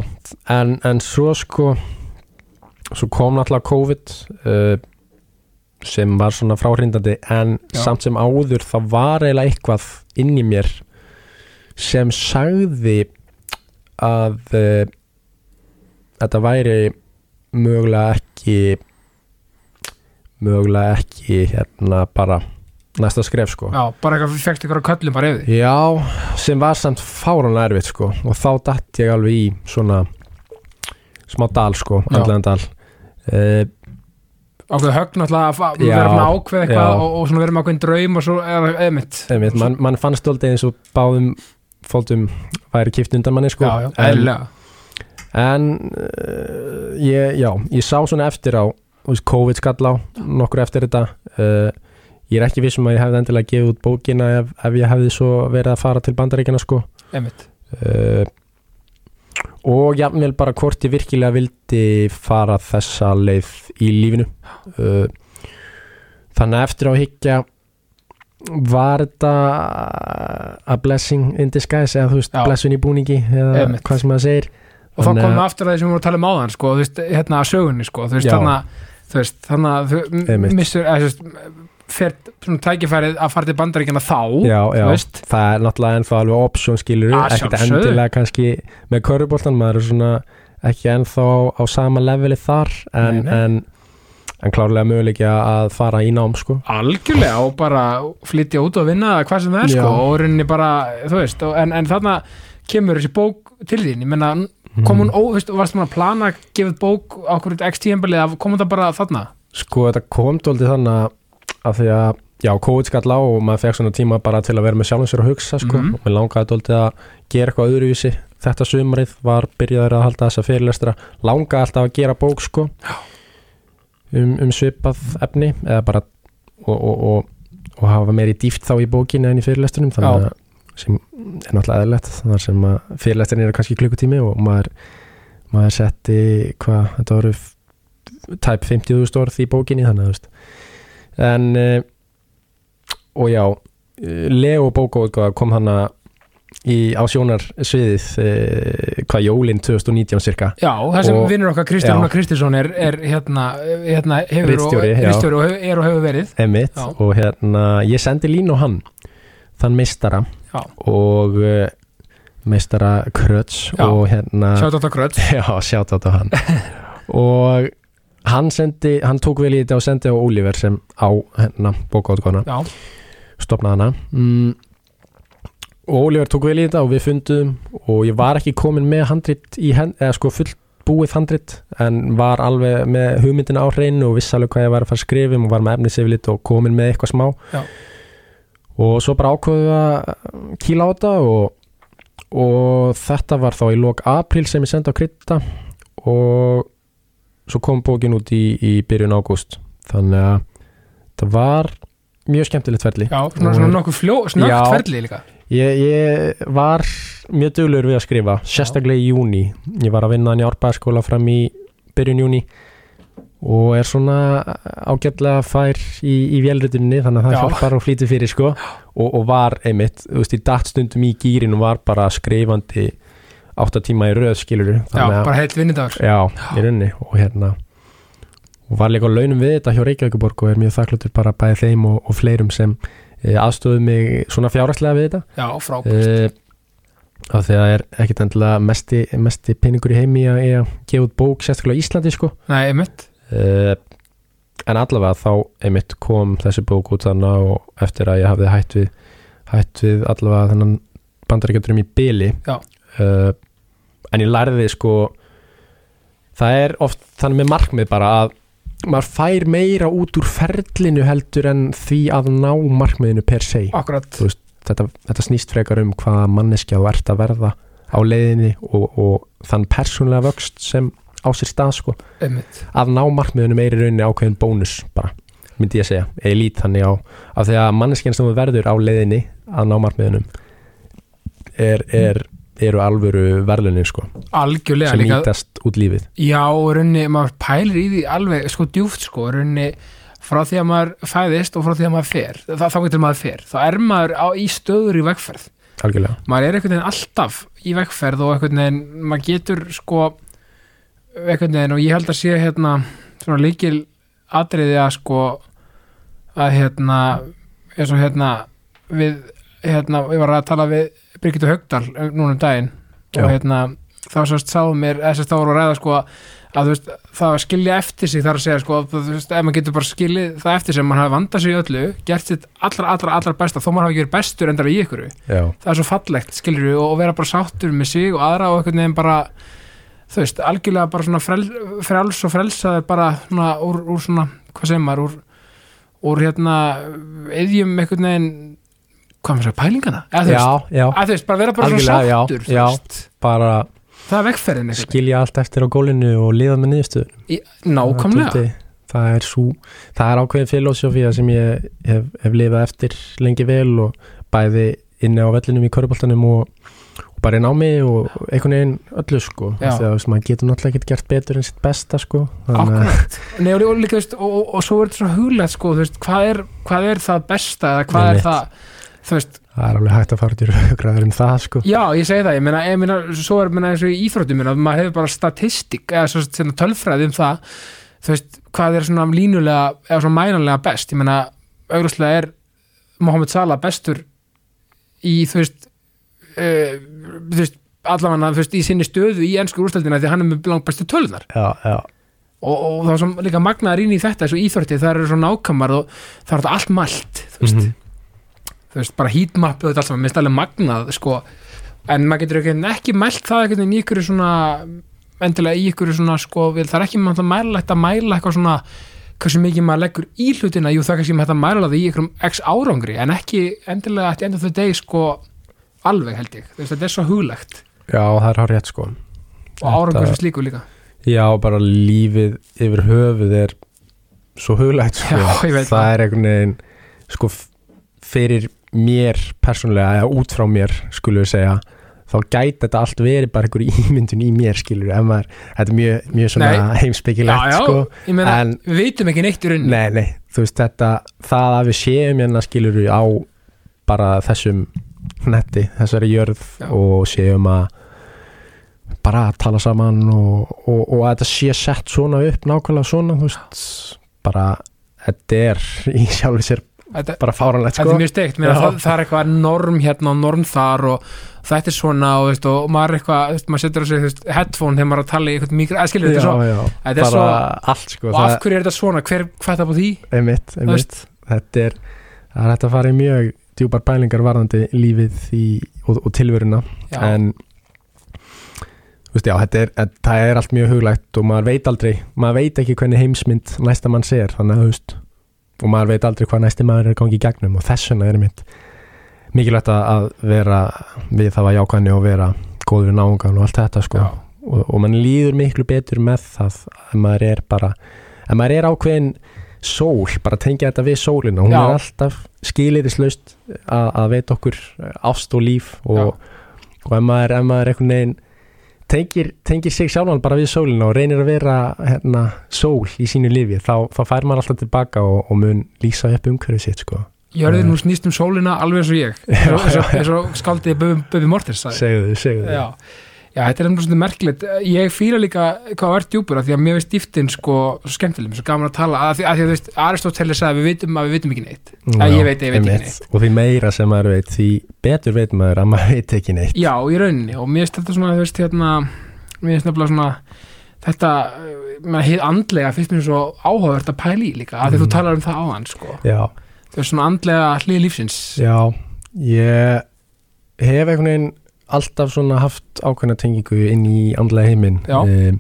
en, en svo sko svo kom náttúrulega COVID uh, sem var svona fráhrindandi en Já. samt sem áður það var eiginlega eitthvað inn í mér sem sagði að uh, þetta væri mögulega ekki mögulega ekki hérna bara næsta skref sko já, bara eitthvað fegst ykkur á köllum bara yfir Já, sem var samt fáránlega erfitt sko og þá datt ég alveg í svona smá dal sko, Já. andlegan dal uh, ákveð högn náttúrulega að vera ákveð eitthvað já. og, og vera með ákveðin draum og svo, eða, eða mitt einmitt, man, fannst stoltið eins og báðum fólktum væri kipt undan manni sko. Já, já, en, en uh, ég, ég sá svona eftir á COVID skall á nokkur eftir þetta. Uh, ég er ekki vissum að ég hefði endilega gefið út bókina ef, ef ég hefði svo verið að fara til bandaríkjana sko. Einmitt. uh, og jafnvel bara hvort ég virkilega vildi fara þessa leið í lífinu uh, þannig að eftir á að higgja var þetta a blessing in disguise eða þú veist Já. blessun í búningi eða Einmitt. hvað sem það segir og þá Þannig komum að- við aftur að því sem við vorum að tala um áðan sko, þú veist, hérna að sögunni sko, þú veist, Já. þarna þú veist, þannig að þú Einmitt. missur, eða þú veist svona tækifærið að fara til bandaríkjana þá já, já, það er náttúrulega ennþá alveg option skilur, ekkert endilega kannski með köruboltan, maður er svona ekki ennþá á sama leveli þar en, Nei, nei. en, en klárlega möguleiki að fara í nám sko. Algjörlega og bara flytja út og vinna hvað sem það er sko og rauninni bara, veist, og, en, en þarna kemur þessi bók til þín. Ég menna, kom hún, ó, þú veist, varst maður að plana að gefa bók á hverju x tíðanbelið að kom það bara þarna? Sko þetta kom dóldi þannig að því að já, COVID skall á og maður fekk svona tíma bara til að vera með sjálfum sér að hugsa sko. Mhm. og mér langaði dóldi að gera eitthvað öðruvísi. Þetta sumarið var byrjaður að halda þessa fyrirlestra. Langaði alltaf að gera bók sko um, um svipað efni eða bara og, og, og, og hafa meiri dýft þá í bókinu en í fyrirlestrinum þannig að sem er náttúrulega eðlilegt þar sem að fyrirlestrin eru kannski klukkutími og maður, maður setti hvað, þetta voru tæp 50.000 orð í bókinni þannig að en uh, og já eh, Leo bókaútgáfa kom hann í á sjónarsviðið uh, hvað jólinn 2019 cirka já, það sem Og- vinnur okkar Kristján já. Kristinsson er, er hérna, hérna Ritstjóri, og, og, er og hefur verið. Emitt og hérna ég sendi línu á hann þann meistara. Já. og uh, meistara Kröts og hérna sjátt átt á gröð (laughs) já, sjátt á hann. (laughs) Og hann sendi, hann tók vel í þetta og sendi á Oliver sem á bókaútgáfana já, stopnaði hana. Mm, og Oliver tók vel í þetta og við fundum og ég var ekki komin með handrit í hend, eða sko fullbúið handrit en var alveg með hugmyndina á hreinu og vissi alveg hvað ég var að fara að skrifa um og var með efniseflit og komin með eitthvað smá. Já. og svo bara ákveðu að kýla á þetta og, og þetta var þá í lok april sem ég sendi á krytta og svo kom bókin út í, í byrjun ágúst þannig að það var mjög skemmtilegt ferli já, svona, svona nokkuð fljó, snögt Já. ferli líka Ég, ég var mjög duglur við að skrifa, sérstaklega í júni. Ég var að vinna hann í árbæðaskóla fram í byrjun júni og er svona ágætlega fær í, í vélritunni þannig að það Já. hjálpar og flýtir fyrir sko og, og var einmitt, þú veist, í datt stundum í gýrin var bara skrifandi átta tíma í röð skilur já, bara heilt vinnidagur Já, í rauninni. Og hérna og var líka á launum við þetta hjá Reykjavíkuborg og er mjög þakkláttur bara bæði þeim og, og fleirum sem e, aðstóðu mig svona fjárhagslega við þetta. Já, frábært. Uh, af því að það er ekkit endilega mesti, mesti peningur í heimi að, í að gefa út bók sérstaklega á Íslandi sko. Nei, einmitt, uh, en allavega þá einmitt kom þessi bók út þannig og eftir að ég hafði hætt við hætt við allavega þennan bandaríkjöndurum í byli Já. uh, en ég lærði sko það er oft þannig með markmið bara að maður fær meira út úr ferlinu heldur en því að ná markmiðinu per se. Þú þetta, þetta snýst frekar um hvaða manneskja þú ert að verða á leiðinni og, og þann persónlega vöxt sem á sér stað sko. Einmitt, að ná markmiðunum er í rauninni ákveðin bónus bara, myndi ég segja, eða lít þannig á af því að manneskjan sem verður á leiðinni að ná markmiðunum er, er, eru alvöru verðlunin sko, algjörlega sem líka nýtast út lífið. Já, og rauninni, maður pælir í því alveg sko djúft sko, rauninni frá því að maður fæðist og frá því að maður fer það, þá getur maður fer, þá er maður á, í stöður í vegferð, algjörlega, maður er einhvern veginn alltaf í vegferð og einhvern veginn maður getur sko einhvern veginn og ég held að sé hérna svona líkil atriði að sko að hérna eins og hérna við hérna, ég var að tala við Birgitta Haugdal eh, núna um daginn. Já. og hérna þá sérst sáðu mér, þess að þá voru að ræða sko að veist, það að skilja eftir sig þar að segja sko, að þú veist, ef maður getur bara skilið það eftir sig, mann hafi vandað sig í öllu gert sitt allra, allra, allra besta, þó maður hafi ekki verið bestur endara í ykkur, já, það er svo fallegt skilur og, og vera bara sáttur með sig og aðra og einhvern veginn bara þú veist, algjörlega bara svona frel, frjáls og frelsaður bara svona úr, úr svona, hvað segir maður, úr, úr hérna, eðjum einhvern veginn, hvað maður segja, pælingana, já, já. að þú veist, bara vera bara svona já, sáttur, já. veist, bara það er einhvern skilja allt eftir á gólinu og liða með niðurstöðu veginn, nákvæmlega, það, er svo það er ákveðin filosófía sem ég hef, hef lifað eftir lengi vel og bæði inni á vellinum í köruboltanum og, og bara í námi og einhvern veginn öllu sko. Já. veist, maður getur náttúrulega ekki gert betur en sitt besta sko. Akkurat. Nei, og, líka, veist, og, og, og svo er þetta svo huglægt sko, veist, hvað er, hvað er það besta eða hvað er Einmitt. það veist, það er alveg hægt að fara í raugraður um það sko. Já, ég segi það, ég meina, ég meina svo er meina, eins og í íþróttum maður hefur bara statistik eða svo sem tölfræði um það þú veist, hvað er svona línulega eða svona mænanlega best, ég meina auglustlega er Mohamed Salah bestur í þú veist uh, þú veist allavega þú veist í sinni stöðu í ennsku úrstöldina því hann er með langt bestu tölunar já, já, og, og það er svo líka magnaðar inn í þetta þessu íþórti, það eru svo nákvæmar og það er allt mælt þú veist, Mhm. Þú veist bara heatmap og þetta allt saman, minnst alveg magnað sko, en maður getur ekki, ekki mælt það einhvern veginn í ykkur svona endilega í ykkur svona sko, við, það er ekki mæla að mæla eitthvað svona hversu mikið maður leggur í hlutina. Jú það kannski maður að mæla það í ykkurum x árangri en ekki endilega at the end of the day sko alveg held ég, veist þetta er svo huglegt já, það er hár rétt sko. Og árangur sem slíku líka. Já, bara lífið yfir höfuð er svo huglægt sko. (laughs) Já, það er einhvern veginn sko fyrir mér persónulega eða út frá mér skulum við segja þá gæti þetta allt verið bara einhver (laughs) ímyndun í mér skilur ef maður, þetta er mjög, mjög svona (laughs) já, sko. Meina, en- við veitum ekki neitt í rauninni. Nei, nei, þú veist þetta það að við séum hérna skilur á bara þessum netti, þessari jörð Já. og séum að bara að tala saman og, og, og að þetta sé sett svona upp nákvæmlega svona, veist bara, þetta er í sjálfi sér þetta, bara fáranlegt þetta sko. er mjög steikt, það, það er eitthvað norm hérna og norm þar og þetta er svona og, veist, og maður er eitthvað, veist, maður setur á sig veist, headphone þegar maður er að tala í eitthvað mikro að skilur þetta svo, já, þetta er svo allt sko. Og af hverju er þetta svona, hver hvað það på því? Einmitt, einmitt. þetta er það er hægt að fara í mjög djúpar bælingar varðandi lífið í, og, og tilveruna. Já, en já, þetta er, það er allt mjög huglægt og maður veit aldrei, maður veit ekki hvernig heimsmynd næsta mann sér, þannig að og maður veit aldrei hvað næsti maður er að gangi í gegnum og þess vegna er mitt mikilvægt að- vera við það að jákvæðni og vera góður við náungan og allt þetta sko. Og, og mann líður miklu betur með það að maður er bara að maður er ákveðin sól, bara tengja þetta við sólina. Hún Já. er alltaf skilirislaust að, að veita okkur ást og líf og, og ef maður, ef maður einhvern veginn tengir, tengir sig sjálfan bara við sólina og reynir að vera hérna, sól í sínu lífi þá, þá fær maður alltaf tilbaka og, og mun lýsa upp umhverfið sitt sko. jörðin nú snýst um sólina alveg eins og ég. (laughs) Eins og- eins og- eins og skaldið Bubi Bubi Mortens segðu þið, segðu þið já, þetta er svona merkilegt. Ég fýla líka hvað er djúpur af því að mér veist dýftin sko svo skemmtileg, svo gaman að tala að því að, að þú veist, Aristóteles sagði að við vitum að við vitum ekki neitt. Að ég veit, ég veit ekki neitt. Og því meira sem maður veit því betur veit maður að maður (laughs) veit ekki neitt. Já, í rauninni. Og mér finnst þetta svona, þú veist, hérna mér finnst nefnilega svona þetta, mér hið andlega finnst mér svo áhugavert að pæla í líka að því þú Mm. talar um alltaf svona haft ákveðna tengingu inn í andlega heiminn um,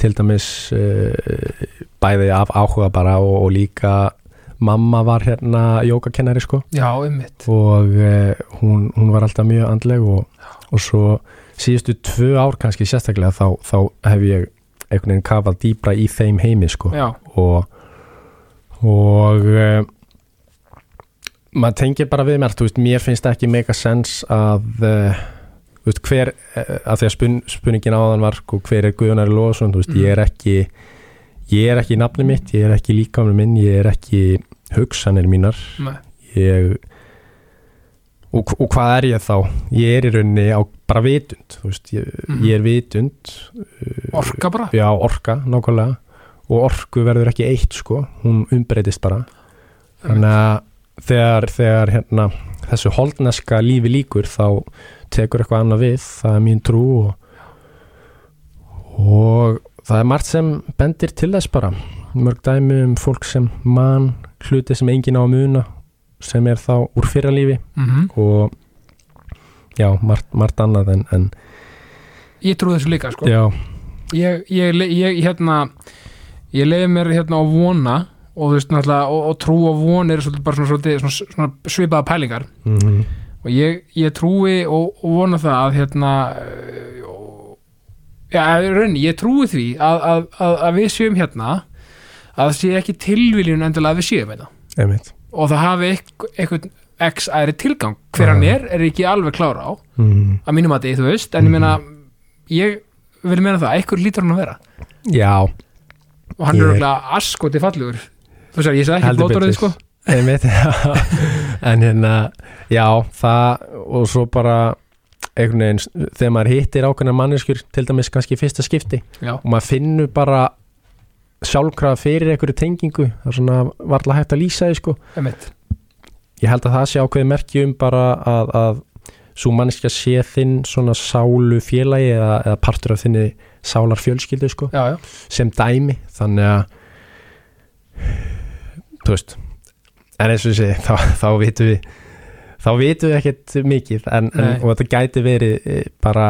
til dæmis uh, bæði af áhuga bara og, og líka mamma var hérna jógakennari sko. Já, og uh, hún, hún var alltaf mjög andleg og, og svo síðustu tvö ár kannski sérstaklega þá, þá hef ég einhvern veginn kafað dýbra í þeim heimi sko. Já, og og maður tengir bara við mér þú veist, mér finnst ekki mega sens að uh, veist, hver uh, að því að spun, spunningin áðan var sko, hver er Guðunari Lóðsson, Mhm. ég er ekki ég er ekki nafni mitt, ég er ekki líkamni minn, ég er ekki hugsanir mínar ég og, og hvað er ég þá? Ég er í rauninni á bara vitund veist, ég, Mhm. ég er vitund orka bara Já, orka, nákvæmlega og orku verður ekki eitt sko hún umbreytist bara þannig að þegar, þegar hérna, þessu holdneska lífi líkur þá tekur eitthvað annað við það er mín trú og, og það er margt sem bendir til þess bara. Mörg dæmi um fólk sem man hluti sem enginn á að muna sem er þá úr fyrra lífi mm og já, margt, margt annað en, en Ég trú þessu líka, sko. Já, ég, ég, ég, ég, hérna ég leiði mér hérna á vona og veist, og, og trú og von eru svolítið bara svona, svolítið, svona, svona svipaða pælingar. Mm og ég, ég trúi og, og vona það að hérna já, í rauninni, ég trúi því að, að, að, að við séum hérna að það sé ekki tilviljun endilega að við séum hérna. Einmitt. Og það hafi eitthvað, x æri tilgang. Hver hann er, er ekki alveg klára á mm. að mínum að því, þú veist, en ég meina ég vil meina það, eitthvað lítur hann að vera. Já, og hann Ég- er örgulega askoti fallegur þú veist, ég sagði ekki betur. sko. Einmitt. (laughs) En hérna, já, það og svo bara einhvern veginn, þegar maður hittir ákveðna manneskjur til dæmis kannski fyrsta skipti já, og maður finnur bara sjálfkrafa fyrir einhverju tengingu það er svona varla hægt að lýsa því sko. Einmitt, ég held að það sé ákveði merki um bara að, að svo mannskja sé þinn svona sálu félagi eða, eða partur af þinni sálar fjölskyldu sko já, já, sem dæmi. Þannig að þú veist en eins og segi þá, þá vitum við þá vitum við ekkert mikið en, en, og þetta gæti verið eh, bara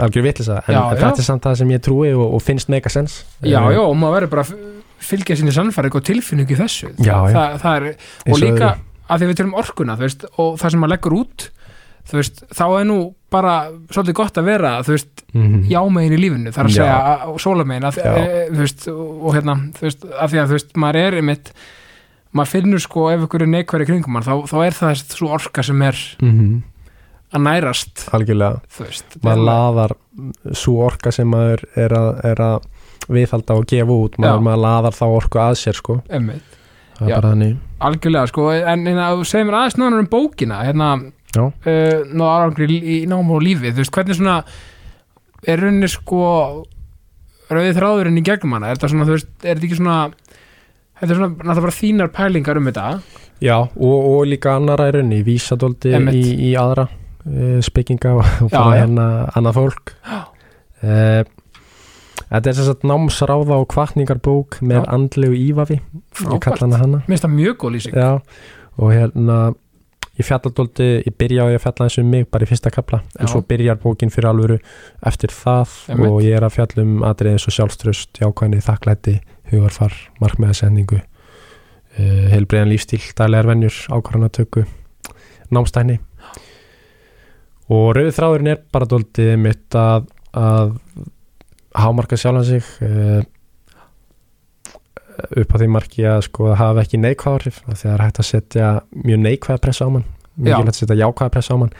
algjör vitlisa en, en þetta er samt það sem ég trúi og, og finnst mega sens já, Eh, já, og maður verður bara fylgja sinni sannfæring og tilfinningu í þessu. Já, já. Það, það er, og líka að því við tölum orkuna veist, og það sem maður leggur út veist, þá er nú bara svolítið gott að vera, þú veist, Mhm. jámegin í lífinu, þar að Já. segja sólamegin, að, e, þú veist og hérna, þú veist, að því að þú veist maður er einmitt, maður finnur sko ef ykkur er neikværi kringum mann, þá, þá er það svo orka sem er Mhm. að nærast algjörlega þú veist, maður laðar svo orka sem maður er að, er að viðhalda og gefa út maður, maður laðar þá orku að sér sko einmitt, Já. algjörlega sko en hérna, þú segir mér aðeins nánar um bókina hérna, Já. uh, ná árangri í, náma og lífi, þú veist, hvernig svona er rauninni sko rauði þráðurinn í gegnum hana? Er þetta svona, veist, er þetta ekki svona þetta er svona, náttúrulega bara þínar pælingar um þetta? Já, og, og líka annara í raunni, vísadóldi í, í aðra uh, spekinga og bara hérna annað fólk. Uh, Þetta er þess að námsráða og kvartningarbók með andlegu ívafi ég kalla hana hana. Mér finnst það mjög góð lýsing. Já, og hérna ég fjalladóldi, ég byrja á ég að fjalla eins um mig bara í fyrsta kapla, en Já. svo byrjar bókin fyrir alvöru eftir það Einmitt. og ég er að fjalla um atrið eins og sjálfströst, jákvæðni, þakklæti hugarfar, markmiðasendingu uh, heilbreiðan lífstíl daglegar venjur, ákvarðanatöku námstækni og rauð þráðurinn er bara dóldi mitt að, að hámarka sjálfan sig uh, upp á því marki að sko að hafa ekki neikvæð áhrif að það er hægt að setja mjög neikvæða pressa á mann mjög hægt að setja jákvæða pressa á mann.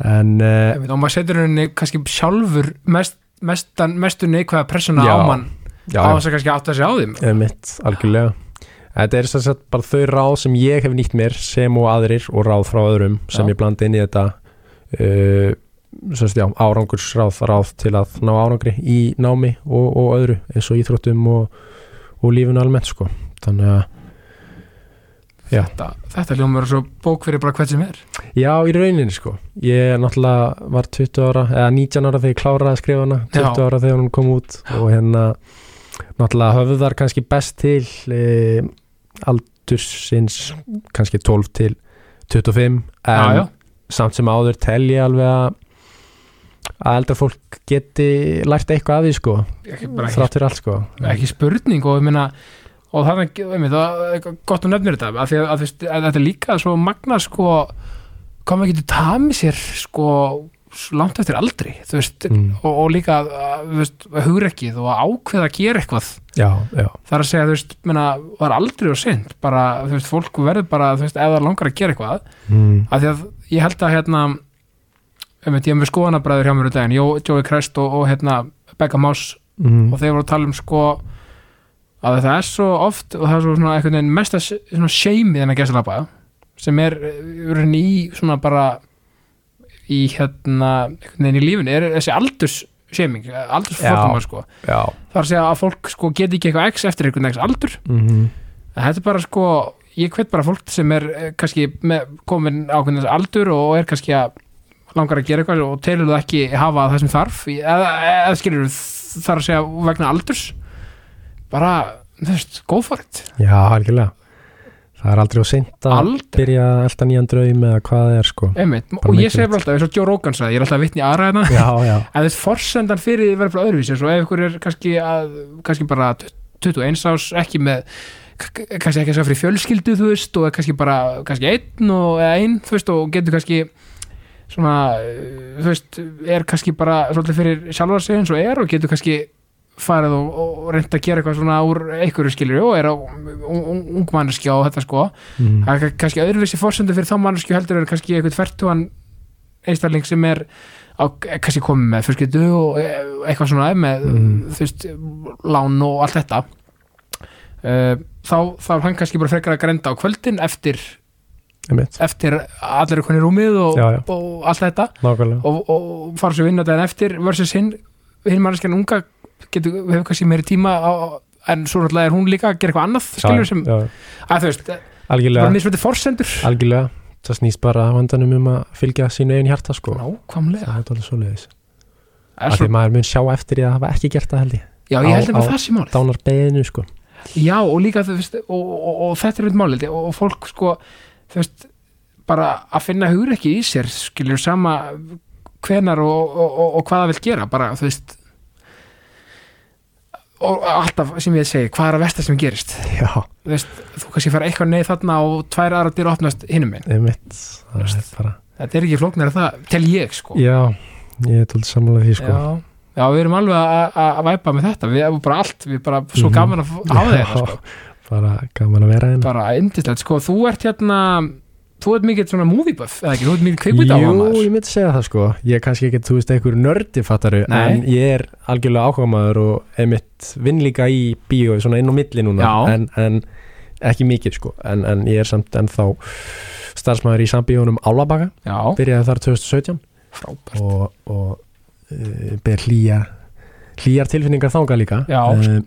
En uh, Einmitt, og maður setur henni kannski sjálfur mest, mestan, mestu neikvæða pressuna Já. á mann. Já, á þess að kannski átta sig á þeim mitt, algjörlega. Þetta er sem sagt bara þau ráð sem ég hef nýtt mér sem og aðrir og ráð frá öðrum sem Já. ég blandi inn í þetta uh, sem sagt já, árangursráð ráð til að ná árangri í námi og, og öðru eins og íþróttum og, og lífinu almennt sko. Þannig að Já. þetta, þetta hljómar svo bók fyrir bara hvert sem er. Já, í rauninni sko. Ég náttúrulega var 20 ára eða 19 ára þegar ég kláraði að skrifa hana 20 Já. ára þegar hún kom út. Og hérna náttúrulega höfðar kannski best til e, aldursins kannski 12 til 25 en já, já, samt sem áður tel ég alveg að að eldra fólk geti lært eitthvað af því sko ekki, bara ekki, þrátt fyrir allt sko ekki spurning og ég meina og það er gott að nefnir þetta af því að, að, að þetta er líka svo magna sko hvað maður getur tamið sér sko langt eftir aldri þú veist, mm. og, og líka hugrekkið og að ákveða að gera eitthvað Já, já, það er að segja, þú veist, menna, er aldrei og synd, bara, veist, fólk verður bara, veist, það langar að gera eitthvað mm. af því að ég held að hérna um, ég hef með skoðanabræður hjá mér úr daginn, Jó, Jói Krest og, og hérna Becca Moss Mm. og þeir voru að tala um sko að það er svo oft og það er svo svona einhvern veginn en að gæsa labba sem er eh, í svona bara í hérna einhvern veginn í lífinu er þessi aldurs shaming, aldurs Já. fórtumar sko það er að segja að fólk sko geti ekki eitthvað x eftir einhvern veginn aldur mm. en þetta er bara sko, ég hvet bara fólk sem er eh, kannski með, komin ákveðin aldur og er kannski að langar að gera eitthvað og telur þú ekki hafa það sem þarf eða, eða skilur þar að segja vegna aldurs. Bara, þú veist, go for it. Já, algjörlega. Það er aldrei á seint að aldrei, byrja elda nýjan draum eða hvað það er sko. Einmitt. Bara og ég mikilvægt. segi bara alltaf, eins og Joe Rogan sagði, ég er alltaf að vitni aðra hérna. Já, já, (laughs) en þess forsendan fyrir því verður bara öðruvísi svo ef ykkur er kannski, að, kannski bara 21 ás, ekki með k- kannski ekki að segja fyrir fjölskyldu þú veist, og er kannski bara, kannski einn og eða einn, þú veist, og getur kannski svona, uh, þú veist er kannski bara svolítið fyrir sjálfar sig eins og er og getur kannski farið og, og reynd að gera eitthvað svona úr einhverju skilur og er á ung manneskja og þetta sko mm. það er kannski öðruvísi fórsendu fyrir þá manneskju heldur er kannski eitthvað tvertuan einstakling sem er á, kannski komið með fjölskyldu og e- eitthvað svona með Mm. þú veist, lán og allt þetta þá, þá er hann kannski bara frekar að grenda á kvöldin eftir, eftir allir er konið rúmið og, Já, já. og allt þetta. Nákvæmlega. Og, og fara svo vinna daginn eftir versus hinn, hinn manneskjan unga getur, hefur kannski meiri tíma á, en svo náttúrulega er hún líka að gera eitthvað annað skilur sem, að þú veist, bara misvöldi forsendur. Algjörlega. Það snýst bara að vandanum um að fylgja sínu einn hjarta sko. Nákvæmlega. Það er alveg svo leiðis að því maður mun sjá eftir því að hafa ekki gert það held ég. Já, ég held á- að á- það sé málið. dánar beðinu sko. Já, og líka þú veist, og, og, og, þetta er málið. Og, og fólk sko, þú veist bara að finna hugur ekki í sér skilur sama hvenar og, og, og, og hvað það vil gera bara, þú veist og alltaf sem ég segi, hvað er að versta sem gerist? Já, þú veist, þú kannski fara eitthvað neið þarna og tvær aðra dyr opnast hinum minn bara, þetta er ekki flóknar það, tel ég sko. Já, ég er tólið sammála því sko. Já, já, við erum alveg að- væpa með þetta, við erum bara allt við erum bara svo Mhm. gaman að hafa þetta sko. Bara gaman að vera hérna. Bara indislegt, sko, þú ert hérna þú ert mikið svona movie buff eða ekki, þú ert mikið kveikmynda á Jú, maður. ég myndi segja það sko. Ég er kannski ekki, þú veist, einhver nördi fattaru. En ég er algjörlega áhuga maður og einmitt vinn líka í bíó svona inn á milli núna en, en ekki mikið sko. En, en ég er samt ennþá starfsmæður í sambíónum Álabaka Byrjaði þar 2017 frábært. Og, og uh, ber hlýja hlýjar tilfinningar þanga líka. Já. uh,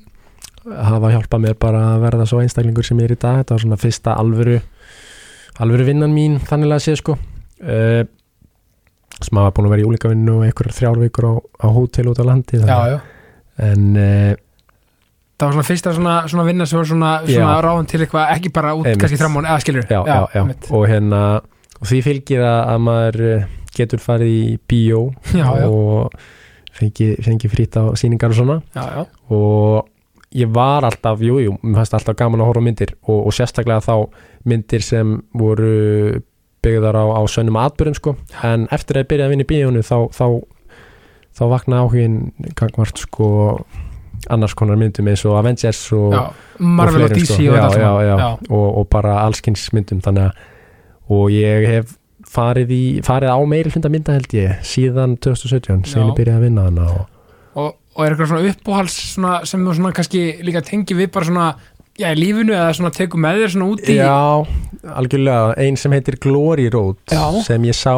hafa hjálpað mér bara að verða svo einstaklingur sem ég er í dag. Þetta var svona fyrsta alvöru alvöru vinnan mín þannig að sé sko. Uh, sem hafa búin að vera í úlíkavinnu og einhverjar þrjár vikur á, á hótel út á landi já, já. en uh, það var svona fyrsta svona, svona vinna sem var svona, svona ráðan til eitthvað, ekki bara út kannski fram á, eða skilur já, já, já, og hérna og því fylgir að, að maður eh, getur farið í bíó og fengi, fengi frýtt á sýningar og svona. Já, já. og ég var alltaf, jú, jú, mér fannst alltaf gaman að horfa myndir og, og sérstaklega þá myndir sem voru byggðar á, á sönnum atbyrðum sko en eftir að ég byrjaði að vinna í bíónu þá, þá, þá vaknaði áhugin gangvart sko annars konar myndum eins og Avengers og, já. Marvel og fleirum, DC sko. og þetta svona. og, og bara allskins myndum þannig að og ég hef farið, í, farið á meiri hluta mynda held ég síðan 2017 síðan ég byrjaði að vinna hana og og, er eitthvað svona uppáhals svona, sem þú svona kannski líka tengi við bara svona já, í lífinu eða svona teku með þér svona út í Já, algjörlega, ein sem heitir Glory Road Já. sem ég sá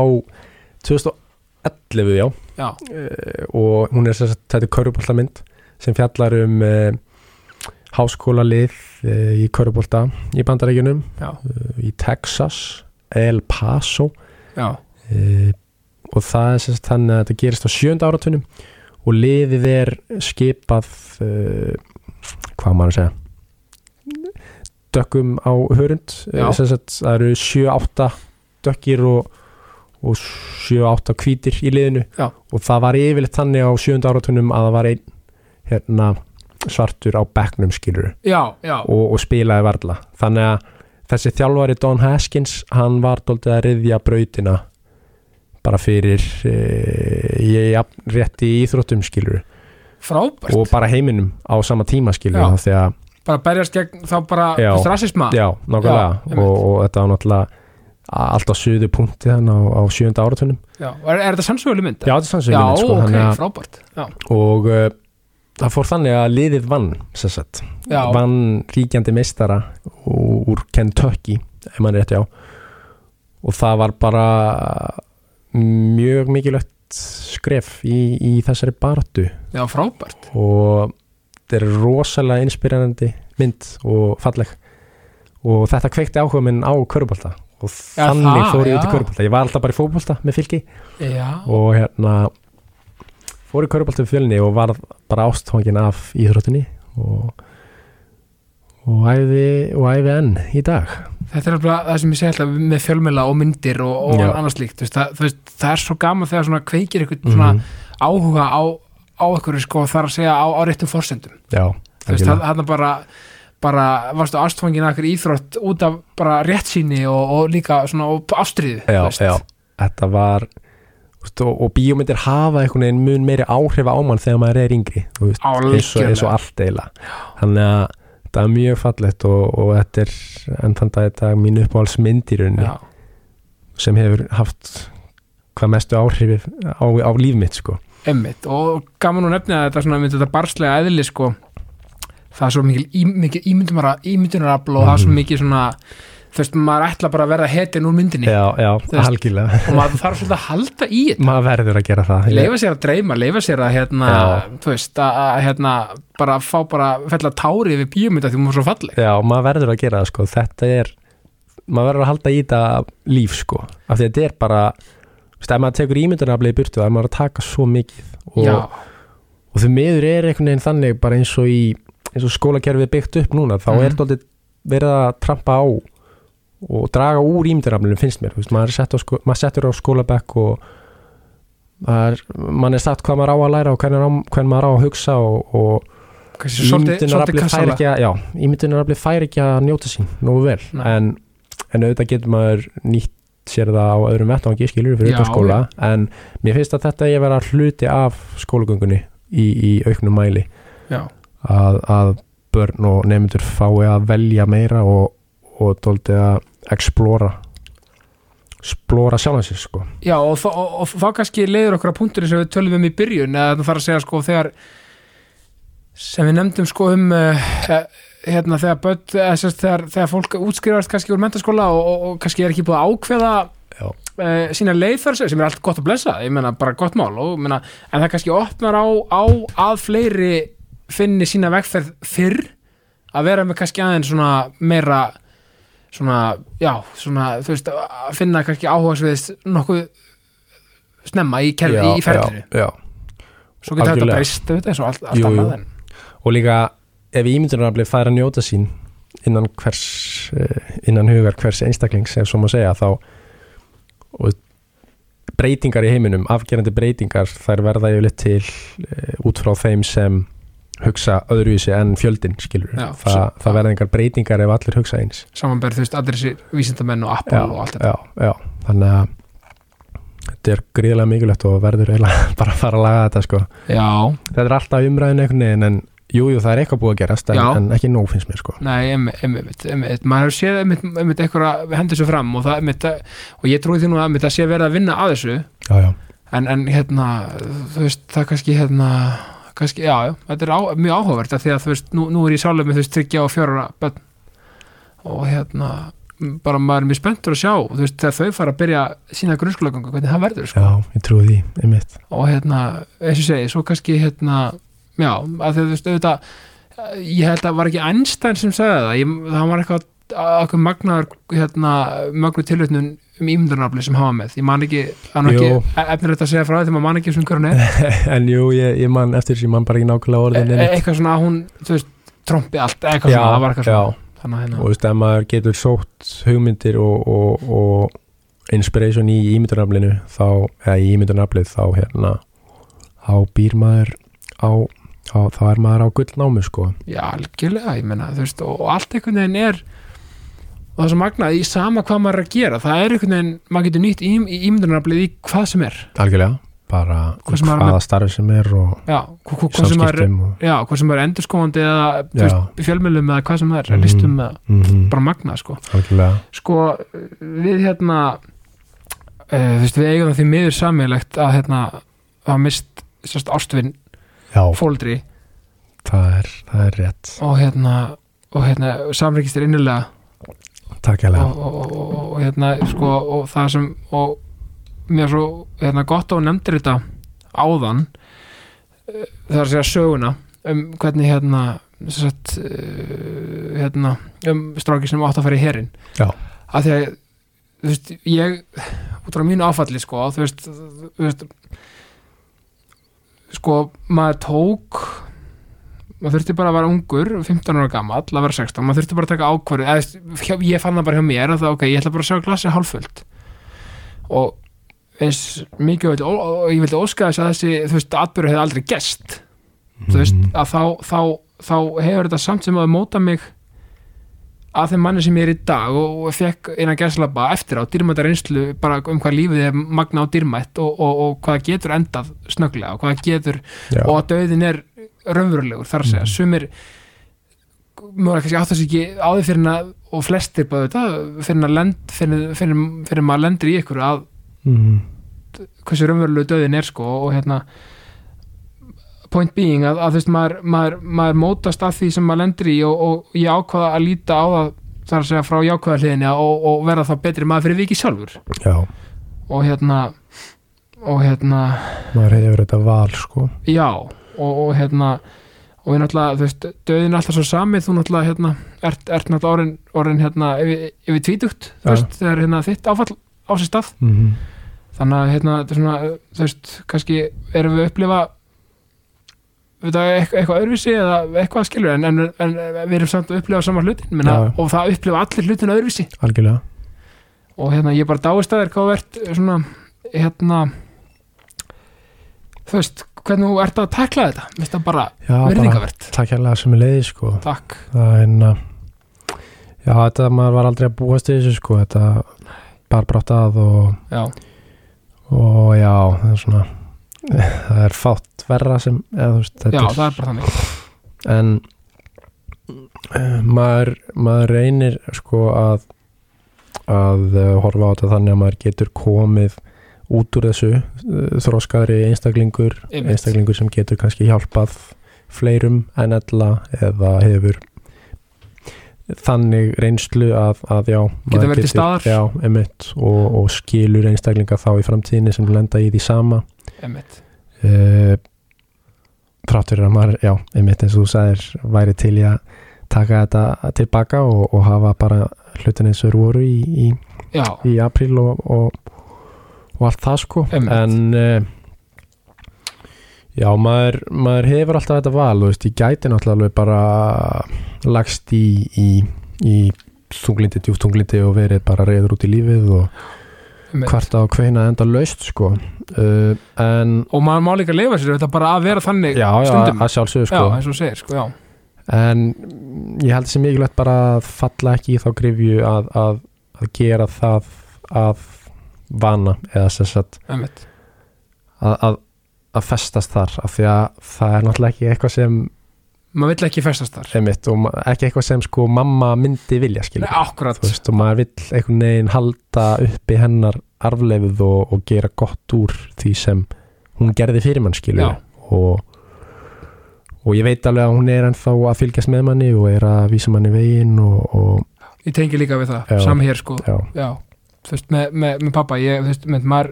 2011 já. Já, uh, og hún er sem sagt, þetta er körubóltamynd sem fjallar um uh, háskóla lið uh, í körubólta í bandarækjunum í Texas, El Paso. Og það er þannig að þetta gerist á sjönda áratunum og liðið er skipað uh, hvað maður að segja dökkum á hörund. Eh, það eru 7-8 dökkir og, og 7-8 hvítir í liðinu Já. og það var yfirleitt þannig á sjönda áratunum að það var einn hérna, svartur á bekknum skilur já, já. og, og spilaði varla þannig að þessi þjálfari Don Haskins hann var doldið að riðja brautina bara fyrir e, ég jafn rétt í íþróttum skilur frábært. Og bara heiminum á sama tíma skilur Já. því að, bara berjast gegn þá bara Já. þú veist, rasisma. Já, nákvæmlega. Og, og þetta var náttúrulega allt á suðu punkti þannig á, á sjönda áratunum Já. Og er, er þetta sannsöguleg mynd? já, þetta er sannsögum já mynd, sko, ok, þannig að, frábært. Já, og uh, það fór þannig að liðið vann sem sagt, já, vann ríkjandi meistara úr Kentucky ef maður rétt já og það var bara mjög mikilvægt skref í, í þessari baratu já, frábært. Og þetta er rosalega inspirerandi mynd og falleg. Og þetta kveikti áhuga minn á körubólta og Já, þannig fór ég út í körubólta ég var alltaf bara í fótbolta með fylki. Já, og hérna fór í körubólta við fjölni og var bara ástfangin af íþróttunni og og æfi, og æfi enn í dag. Þetta er alveg það sem ég segi alltaf með fjölmjöla og myndir og, og annars líkt það, veist, það er svo gaman þegar svona kveikir eitthvað svona Mhm. áhuga á, á eitthvað sko þar að segja á, á réttum forsendum. Já, algjörlega. þarna bara bara varstu ástfangin að eitthvað íþrótt út af bara réttsýni og, og líka svona ástriðu já, já, þetta var og, og bíómyndir hafa einhvern veginn mun meiri áhrif á mann þegar maður er yngri eins, og, allt eiginlega. Þannig að þetta er mjög fallegt og, og þetta er enn þann dag þetta mín uppáhaldsmynd í rauninni Já. sem hefur haft hvað mestu áhrif á, á líf mitt sko. Einmitt, og gaman að nefna að þetta svona myndi þetta barslega eðli sko það er svo mikil, ímyndunarafl og það er svo Mhm. mikil svona þú veist, maður ætla bara að verða hetin úr myndinni. Já, já, algjörlega. og maður þarf svolítið að halda í þetta. Maður verður að gera það. Leifa sér að dreyma, leifa sér að hérna, Já. þú veist, að að, hérna bara fá bara fella tári við bíómynda því hún var svo falleg. Já, maður verður að gera það sko. Þetta er, maður verður að halda í þetta líf sko, af því að þetta er bara þú veist, ef maður tekur ímyndunaraflega í burtu þá er maður að taka svo mikið. Og, og þau miður er einhvern veginn þannig og er er að draga úr ímyndunaraflega finnst mér, veist, maður, er sett sko, maður settur á skólabekk og maður, mann er sagt hvað maður á að læra og hvernig maður á að hugsa og, og ímyndunaraflið fær ekki að já, ímyndunaraflið fær ekki að njóta sín nógu vel, en, en auðvitað getur maður nýtt sér það á öðrum vettvangi skilur fyrir Já, utan skóla, en mér finnst að þetta ég vera hluti af skólagöngunni í, í auknum mæli. Að, að börn og nefndur fái að velja meira og, og dóldi að explora explora sjálfansins sko já og, þó- og, og þá kannski leiður okkur að punktur sem við tölum um í byrjun eða það þarf að segja sko þegar sem við nefndum sko um uh, hérna þegar börn sérst, þegar, þegar fólk útskrifast kannski úr mentaskóla og, og, og kannski er ekki búið að ákveða Já. uh, sína leið þar sem er allt gott að blessa ég meina bara gott mál og, meina, en það kannski opnar á, á að fleiri finni sína vegferð fyrr að vera með kannski aðeins svona meira svona, já, svona þú veist, að finna kannski áhugaðsviðis nokkuð snemma í, kerfi, í ferðinu svo getur þetta breyst auðvitað, eins og allt, allt Jú, jú. annað og líka ef ímyndunaraflið fær að njóta sín innan hvers eh, innan hugar hvers einstaklings ef svo má segja þá breytingar í heiminum afgerandi breytingar þær verða yfirleitt til e, út frá þeim sem hugsa öðruvísi en fjöldin skilur Já, Þa, svo- það verða engar breytingar ef allir hugsa eins. Samanberð, þú veist, allir þessi vísindamenn og Apple og allt þetta já, já, þannig að þetta er gríðlega mikilvægt og verður eiginlega (laughs) bara að fara að laga þetta sko. Já, þetta er alltaf umræðin einhvern veginn en jú, jú, það er eitthvað búið að gerast en, Já. en ekki nóg finnst mér sko. Nei, einmitt, einmitt, maður séð einmitt, einmitt eitthvað hendur sér fram og, það, einmitt, og ég trúi því nú að einmitt, að sé verið að vinna að þessu. Já, já, en, en hérna, þú veist, það kannski hérna, kannski, já, já. Þetta er á, mjög áhugavert því að þú veist, nú, nú er ég sjálfur með þú veist, tryggja og fjóra bönn og hérna bara maður er mjög spenntur að sjá þú veist, þegar þau fara að byrja sína grunnskólagöngu hvernig það verður, sko, já, ég trúi því einmitt, og hérna eins og segi, svo kannski hérna já, að að þú veist, auðvitað ég held að var ekki Einstein sem sagði það. Ég, það var eitthvað eitthvað magnaður hérna, mögnu tilvitnun um ímyndunarafli sem hafa með. Ég man ekki, það ekki efnilegt að segja frá því þegar maður man ekki sem hver hún er. (laughs) En jú, ég, ég man eftir þessi, ég man bara ekki nákvæmlega e orðin e einmitt. eitthvað svona að hún, þú veist, trompi allt eitthvað já, svona, það var eitthvað já, svona þannig að og hérna, þú veist, ef maður getur sótt hugmyndir og, og, og inspiration í ímyndunaflinu þá, eða í ímyndunaflið þá hérna, þá býr maður á, á þá er maður á gullnámi sko. Já, algjörlega ég menna, þú veist, og, og allt einhvern veginn er og það er svo magnað í sama hvað maður er að gera, það er einhvern veginn maður getur nýtt í ímyndunaraflið í hvað sem er. Algjörlega, bara Hvað sem er hvaða starf sem er og já, hva- hva- hvað sem samskiptum og, já, hvað sem er endurskóðandi eða fjölmjölum eða hvað sem er, Mhm. listum eða mm bara magnað, sko. Sko, við hérna uh, þú veist, við eigum það því miður sammeilegt að hérna, hafa mist ástvinn fóldri það er, það er rétt. Og hérna og hérna, samrikist er innilega takk og, og, og hérna, sko, og það sem og mér svo, hérna, gott á nefndir þetta áðan eh, það er að segja söguna um hvernig hérna sett, uh, hérna um stráki sem átt að fara í herin að því að þú veist, ég út frá mínu áfalli sko, þú veist, þú veist sko, maður tók maður þurfti bara að vera ungur 15 ára gamall, að vera 16 maður þurfti bara að taka ákvörðu eða, ég fann það bara hjá mér að það, ok, ég ætla bara að sjá glasið hálffullt. Og eins mikið og, og, og ég vildi óska þess að þessi þú veist, atbyrðu hefði aldrei gest þú veist, Mhm. að þá, þá, þá hefur þetta samt sem að móta mig að þeim manni sem ég er í dag og, og fekk eina gæslapa eftir á dýrmæta reynslu bara um hvað lífið er magna á dýrmætt og, og, og hvað getur endað snögglega og hvað getur já, og að döðin er raunverulegur þar að segja, Mhm. sumir mjög kannski átt þess ekki á því fyrir að, og flestir bara þetta fyrir að lend, fyrir, fyrir, fyrir maður lendir í ykkur að mm, hversu raunverulegu döðin er sko og hérna point being að, að þú veist maður, maður, maður mótast af því sem maður lendir í og, og ég ákvaða að líta á það þar að segja frá jákvæða hliðinni og, og verða þá betri maður fyrir viki sjálfur. Já, og hérna og hérna, maður hefur þetta val sko. Já og, og hérna og við náttúrulega, þú veist, döðin er alltaf svo samið þú náttúrulega, hérna, ert, ert náttúrulega orðin, orðin hérna, yfir, yfir tvítugt þú veist, þegar hérna þitt áfall á sér stað. Mm þannig að hérna, þetta er svona, þú veist, kannski erum við að upplifa við það eitthvað, eitthvað öðruvísi eða eitthvað skilur en, en, en við erum samt að upplifa saman hlutin minna, Já. og það upplifa allir hlutin öðruvísi. Algjörlega. Og hérna ég bara dáist að þér hvað þú ert svona hérna þú veist, hvernig þú ert að tekla þetta. Mér finnst það bara já, bara virðingavert takk hérlega sem er leiði sko. Takk, það er hérna já, þetta maður var aldrei að búast í þessu sko. Þetta bara brátt að og, já, og já, það er svona (laughs) það er fátt verra sem eða, þú veist, já, þetta það er bara þannig. En eh, maður, maður reynir sko að að eh, horfa á þetta þannig að maður getur komið út úr þessu eh, þroskaðri einstaklingur Einmitt. einstaklingur sem getur kannski hjálpað fleirum en ella eða hefur þannig reynslu að, að já, maður verið til staðar. já, emitt, og, og skilur einstaklinga þá í framtíðinni sem lenda í því sama Einmitt. uh, þrátt fyrir að maður, já, einmitt eins og þú sagðir væri til að taka þetta tilbaka og, og hafa bara hlutin eins og voru í, í, í apríl og, og, og allt það sko. Einmitt. en uh, já, maður, maður hefur alltaf þetta val, veist, ég gæti náttúrulega bara lagst í, í, í þunglindi, djúftunglindi og verið bara reyður út í lífið og einmitt. hvart á hveina enda laust sko. Uh, en og maður má líka lifa sér þetta bara að vera þannig já, já, stundum. að sjálfsögðu já, sko eins og þú segir, sko, já. En ég held sem mikilvægt bara að falla ekki í þá grifju að, að, að gera það að vana eða sem sagt einmitt. að, að, að festast þar af því að það er náttúrulega ekki eitthvað sem maður vill ekki festast þar. Emitt, og ekki eitthvað sem sko mamma myndi vilja skilja veist og maður vill einhvern veginn halda uppi hennar arfleifð og, og gera gott úr því sem hún gerði fyrir mann skilja og og ég veit alveg að hún er ennþá að fylgjast með manni og er að vísa manni veginn og, og ég tengi líka við það Já. sami hér, sko, já, já þú veist, með, með, með pappa, ég, þú veist, með maður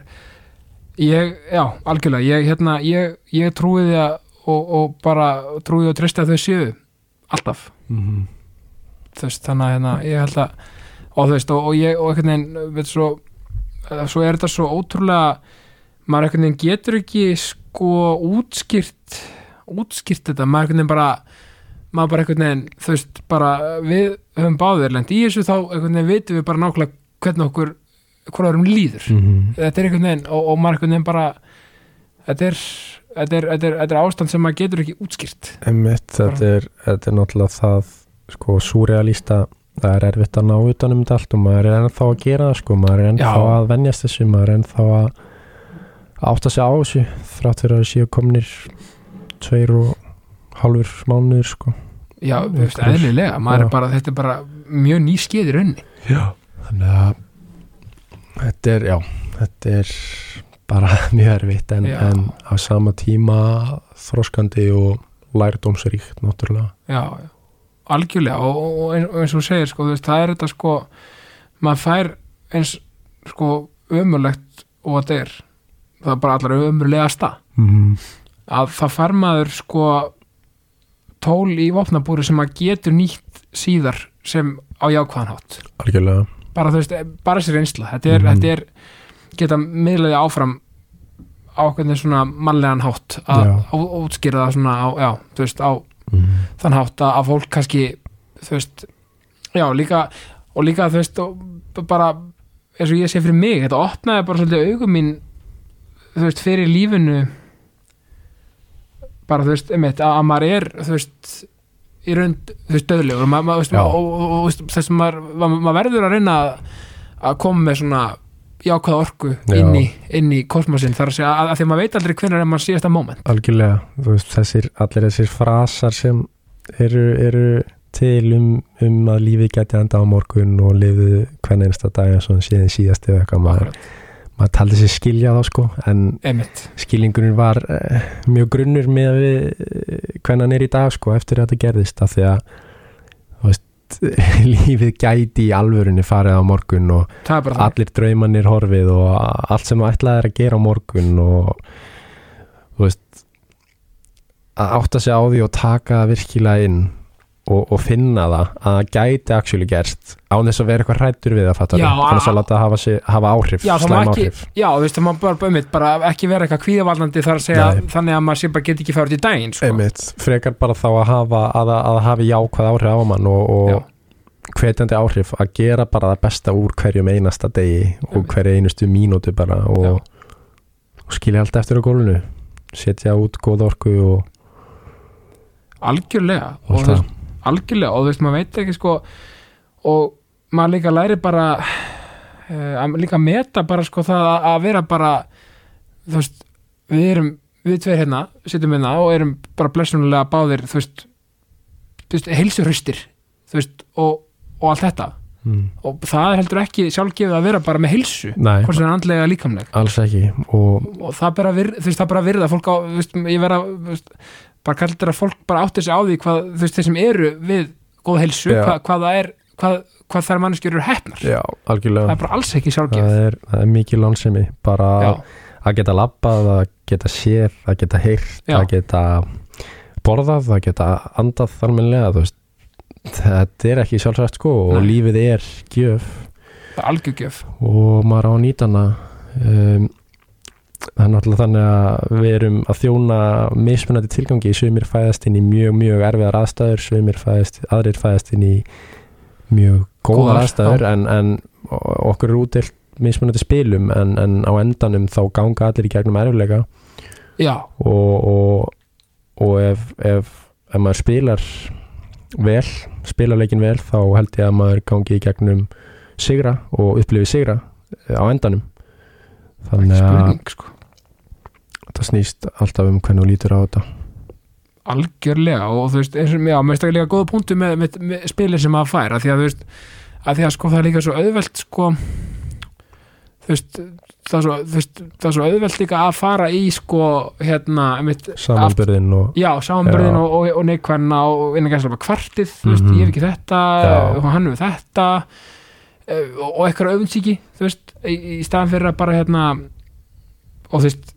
ég, já, algjörlega ég, hérna, ég, ég trúi því að og, og bara trúi og treysti að þau séu alltaf, mm þú veist, þannig að hérna, ég held að, og þú veist, og, og ég og einhvern veginn, veit svo svo er þetta svo ótrúlega maður einhvern veginn getur ekki sko útskýrt útskýrt þetta, maður einhvern veginn bara maður bara einhvern veginn, þú veist bara við höfum báðir lent í þessu þá einhvern veginn vitum við bara nákvæmlega hvernig okkur hvað erum líður -hmm. þetta er einhvern veginn og, og maður einhvern veginn bara þetta er, þetta er, þetta er, þetta er ástand sem maður getur ekki útskýrt Einmitt, þetta, er, þetta er náttúrulega það sko súrealista það er erfitt að ná utanum þetta allt og maður er ennþá að gera það sko, maður er ennþá Já. að venjast þessu, maður er ennþá að átta sig á þessu þrátt fyrir að séu komnir tveir og halfur mánuður sko já, eðlilega, maður Já. er bara þetta er bara mjög ný skeið í raunni Já, þannig að þetta er, já, þetta er bara (laughs) mjög erfitt en, en á sama tíma þroskandi og lærdómsríkt náttúrulega. Já, já, algjörlega og, og, eins- og þú segir, sko, þú veist, það er þetta sko, maður fær eins, sko, ömurlegt og þetta er, það er bara allar ömurlegasta, mm. að það fær maður sko tól í vopnabúri sem maður getur nýtt síðar sem á jákvæðanhátt algjörlega bara þú veist, bara sér einsla þetta er, Mhm. þetta er geta miðlaði áfram á hvernig svona mannlegan hátt að útskýra það svona á, já, þú veist, á mm. þann hátt að, að fólk kannski þú veist, já, líka og líka, þú veist, bara eins og ég sé fyrir mig, þetta opnaði bara svolítið augum mín þú veist, fyrir lífinu bara, þú veist, einmitt, að, að maður er þú veist, í raund veist, Já. og, þess að maður, verður að reyna að, að koma með svona jákvæða orku inn í, inn í kosmosin þar að segja, að, að því að maður veit aldrei hvenær er maður síðasta moment. Algjörlega, veist, þessir allir þessir frasar sem eru, eru til um, um að lífið geti enda á morgun og lifið hvern einsta dag eins og síðan síðast eða eitthvað. Maður, maður taldi sér skilja þá sko en einmitt, skilningurinn var eh, mjög grunnur með við eh, hvernig hann er í dag sko eftir að þetta gerðist af því að veist, (laughs) lífið gæti í alvörunni farið á morgun og það það allir draumannir horfið og allt sem þú ætlaðir að gera á morgun og þú veist að átta sig á því og taka það virkilega inn og, og finna það að það gæti actually gerst án þess að vera eitthvað hrættur við að fatta Já, þannig að láta hafa, sig, hafa áhrif, Já, það slæm ekki, áhrif já, þú veist, það má bara, bara, bara ekki vera eitthvað kvíðavaldandi þar að segja Nei. þannig að maður sé bara get ekki fært í daginn sko. Einmitt, frekar bara þá að hafa að, að hafi jákvæð áhrif á mann og, og hvetjandi áhrif að gera bara það besta úr hverjum einasta degi og Einmitt. hverju einustu mínútu bara og, og skilja allt eftir á gólfinu setja út góð orku og algjörlega og, algjörlega og þú veist, maður veit ekki sko og maður líka læri bara uh, að líka meta bara sko það að, að vera bara þú veist, við erum við tveir hérna, sittum hérna og erum bara blessunulega báðir, þú veist þú veist, heilsurhustir þú veist, og, og allt þetta. Mm. og það heldur ekki sjálfgefið að vera bara með heilsu hvort sem er andlega líkamleg alls ekki og og það bara virð, þú veist, það bara virða fólk á, þú veist, ég vera þú veist, bara kallir að fólk bara átti sig á því hvað, þú veist, þeir sem eru við góð heilsu, Já. hvað, það er hvað, hvað þær manneskjur eru hefnar já, það algjörlega er bara alls ekki það sjálfgefið er, það er mikið landsemi bara Já, að geta labbað, að geta séð að geta heyrt, að geta borðað, að geta andað almennilega, þú veist. Þetta er ekki sjálfsagt sko og Nei. lífið er gjöf. Það algjörgjöf og maður á að nýta hana um, það er náttúrulega þannig að við erum að þjóna mismunandi tilgangi, sumir fæðast inn í mjög, mjög erfiðar aðstæður sumir fæðast, aðrir fæðast inn í mjög góðar aðstæður en, en okkur er útilt mismunandi spilum en, en á endanum þá ganga allir í gegnum erfiðlega já, og, og, og ef, ef, ef maður spilar vel, spilar leikin vel þá held ég að maður gangi í gegnum sigra og upplifi sigra á endanum þannig að spurning sko þetta snýst alltaf um hvernig þú lítur á þetta algjörlega og þú veist, eins og, mér stakka líka góða punktu með, með, með spilin sem að því að þú veist, að því að sko það er líka svo auðvelt sko þú veist, það er svo, veist, það er svo auðvelt líka að fara í sko hérna, mitt, samanbyrðin og og, og, og neikvæðina og innan gæslega kvartið, þú veist, Mhm. ég hef ekki þetta Já. og hann hefur þetta og, og eitthvað öfundsíki þú veist, í, staðan fyrir að bara hérna og þú veist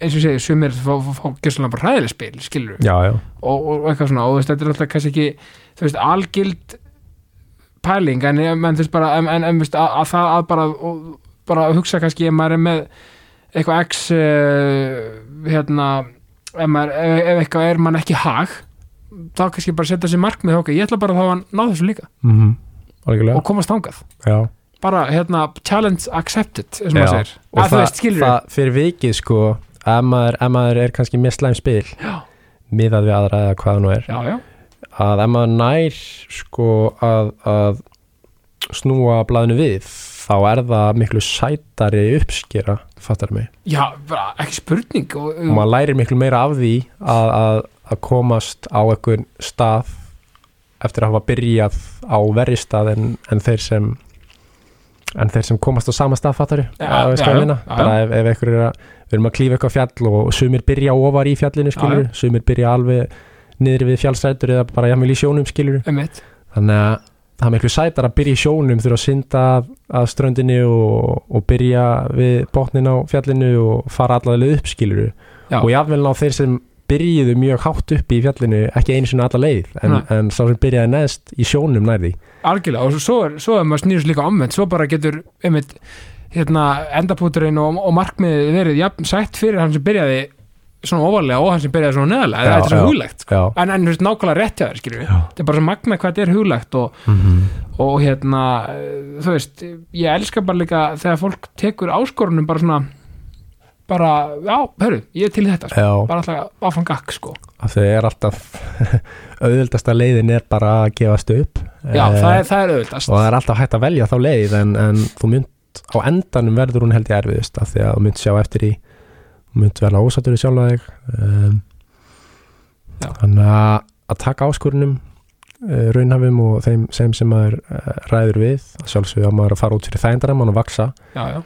eins og segi, sumir fá, fá, fá gjössalega bara hræðileg spil, skilur já, já, og, og eitthvað svona, og þú veist, þetta er alltaf kannski ekki, þú veist, algild pæling, en, þú veist bara en, þú veist, að, að það að bara og, bara að hugsa kannski ef maður er með eitthvað x uh, hérna ef, maður, ef, ef eitthvað er mann ekki hag þá kannski bara setja sér markmið ok, ég ætla bara þá að ná þessu líka. Mm algjörlega. Og komast þangað, já. bara hérna challenge accepted, Já, maður segir. Og að veist, skilur það fyrir vikið sko ef maður, ef maður er kannski með slæm spil miðað við aðra eða hvað það nú er. Já, já, að ef maður nær sko að, að snúa blaðinu við þá er það miklu sætari uppskera fattar mig. Já, bara ekki spurning og, og maður lærir miklu meira af því að, að, að komast á einhvern stað eftir að hafa byrjað á verri stað en, en þeir sem en þeir sem komast á sama stað fattar Já, veist já, hvað já, ég meina? já, bara ef, ef einhver er að við erum að klífa eitthvað fjall og sumir byrja ofar í fjallinu skilur, sumir byrja alveg niður við fjallsætur eða bara jafnvel í sjónum skilur einmitt, þannig að það er miklu sætar að byrja í sjónum þurfa að synda að, að ströndinni og, og byrja við botnin á fjallinu og fara allavega upp skiluru Já. og jafnvel á þeir sem byrjuðu mjög hátt upp í fjallinu ekki einu sinni alla leið en, en sá sem byrjaði neðst í sjónum nærði algjörlega og svo svo er maður snýrst líka omvendt svo bara getur einmitt hérna, endapúturinn og, og markmiðið verið jafn sætt fyrir hann sem byrjaði svona ofalega og hann sem byrjaði svona neðalega Já, þetta er svo já. huglægt sko. En, en nákvæmlega rétt hjá þér skilur já. þetta er bara svo magna hvað þetta er huglægt og, Mm og hérna þú veist, ég elska bara líka þegar fólk tekur áskorunum bara svona bara, já, hörru, ég er til þetta sko. Bara alltaf áfram gakk sko. því er alltaf (laughs) auðvildasta leiðin er bara að gefast upp. Já, Eh, það er, það er auðvitað og það er alltaf hægt að velja þá leið en, en þú mynd á endanum verður hún held ég erfiðust af því að þú mynd sjá eftir í mynd vel ásatur í sjálfa þig. Um, þannig að, að taka áskorunum uh, raunhafum og þeim sem sem maður uh, ræður við. Að sjálfsögðu að maður að fara út fyrir þægindarann og vaksa já, já,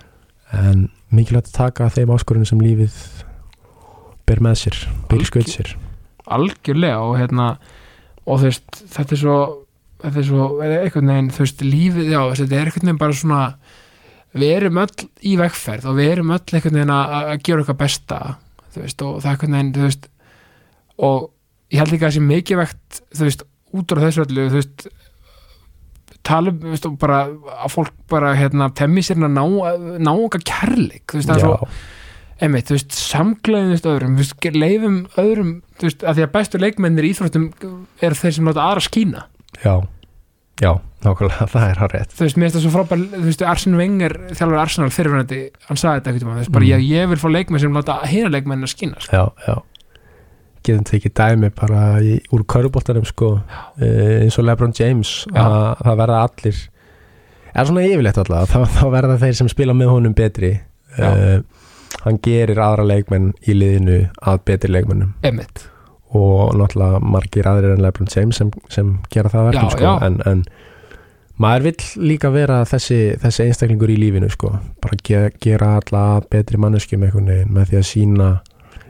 en mikilvægt að taka þeim áskorunum sem lífið ber með sér, ber skaut sér. Algjörlega og hérna og þú veist, þetta er svo þetta er svo, eða einhvern veginn þú veist, lífið, já, þetta er einhvern veginn bara svona við erum öll í vegferð og við erum öll einhvern veginn að, gera eitthvað besta, þú veist og það er einhvern veginn, þú veist og ég held líka að það sé mikið vegt þú veist, út á þessu öllu, þú veist tala um, þú veist, bara að fólk bara, hérna, temmi sér að ná, ná okkar kærleik, þú veist, það er svo einmitt, þú veist, samgleðinist öðrum, þú veist, leifum öðrum, þú veist, að því að bestu leikmennir í íþróttum eru þeir sem láta aðra skína. Já, já, nákvæmlega (laughs) það er hár rétt. Þú veist, mér finnst það svo frábær, þú veist, Arsene Wenger þjálfur Arsenal fyrirfærandi, hann sagði þetta ekkert um þú veist, bara Mm. ég, ég vil fá leikmenn sem láta hérna leikmenn að skína, sko. já, já getum tekið dæmi bara í, úr köruboltanum sko. Uh, eins og Lebron James að það verða allir er svona yfirleitt alltaf þá, þá verða þeir sem spila með honum betri. Uh, hann gerir aðra leikmenn í liðinu að betri leikmennum einmitt, og náttúrulega margir aðrir en Lebron James sem, sem gera það að verkum Já, sko. já. En, en maður vill líka vera þessi, þessi einstaklingur í lífinu sko. bara ge, gera alla betri manneskjum með því að sína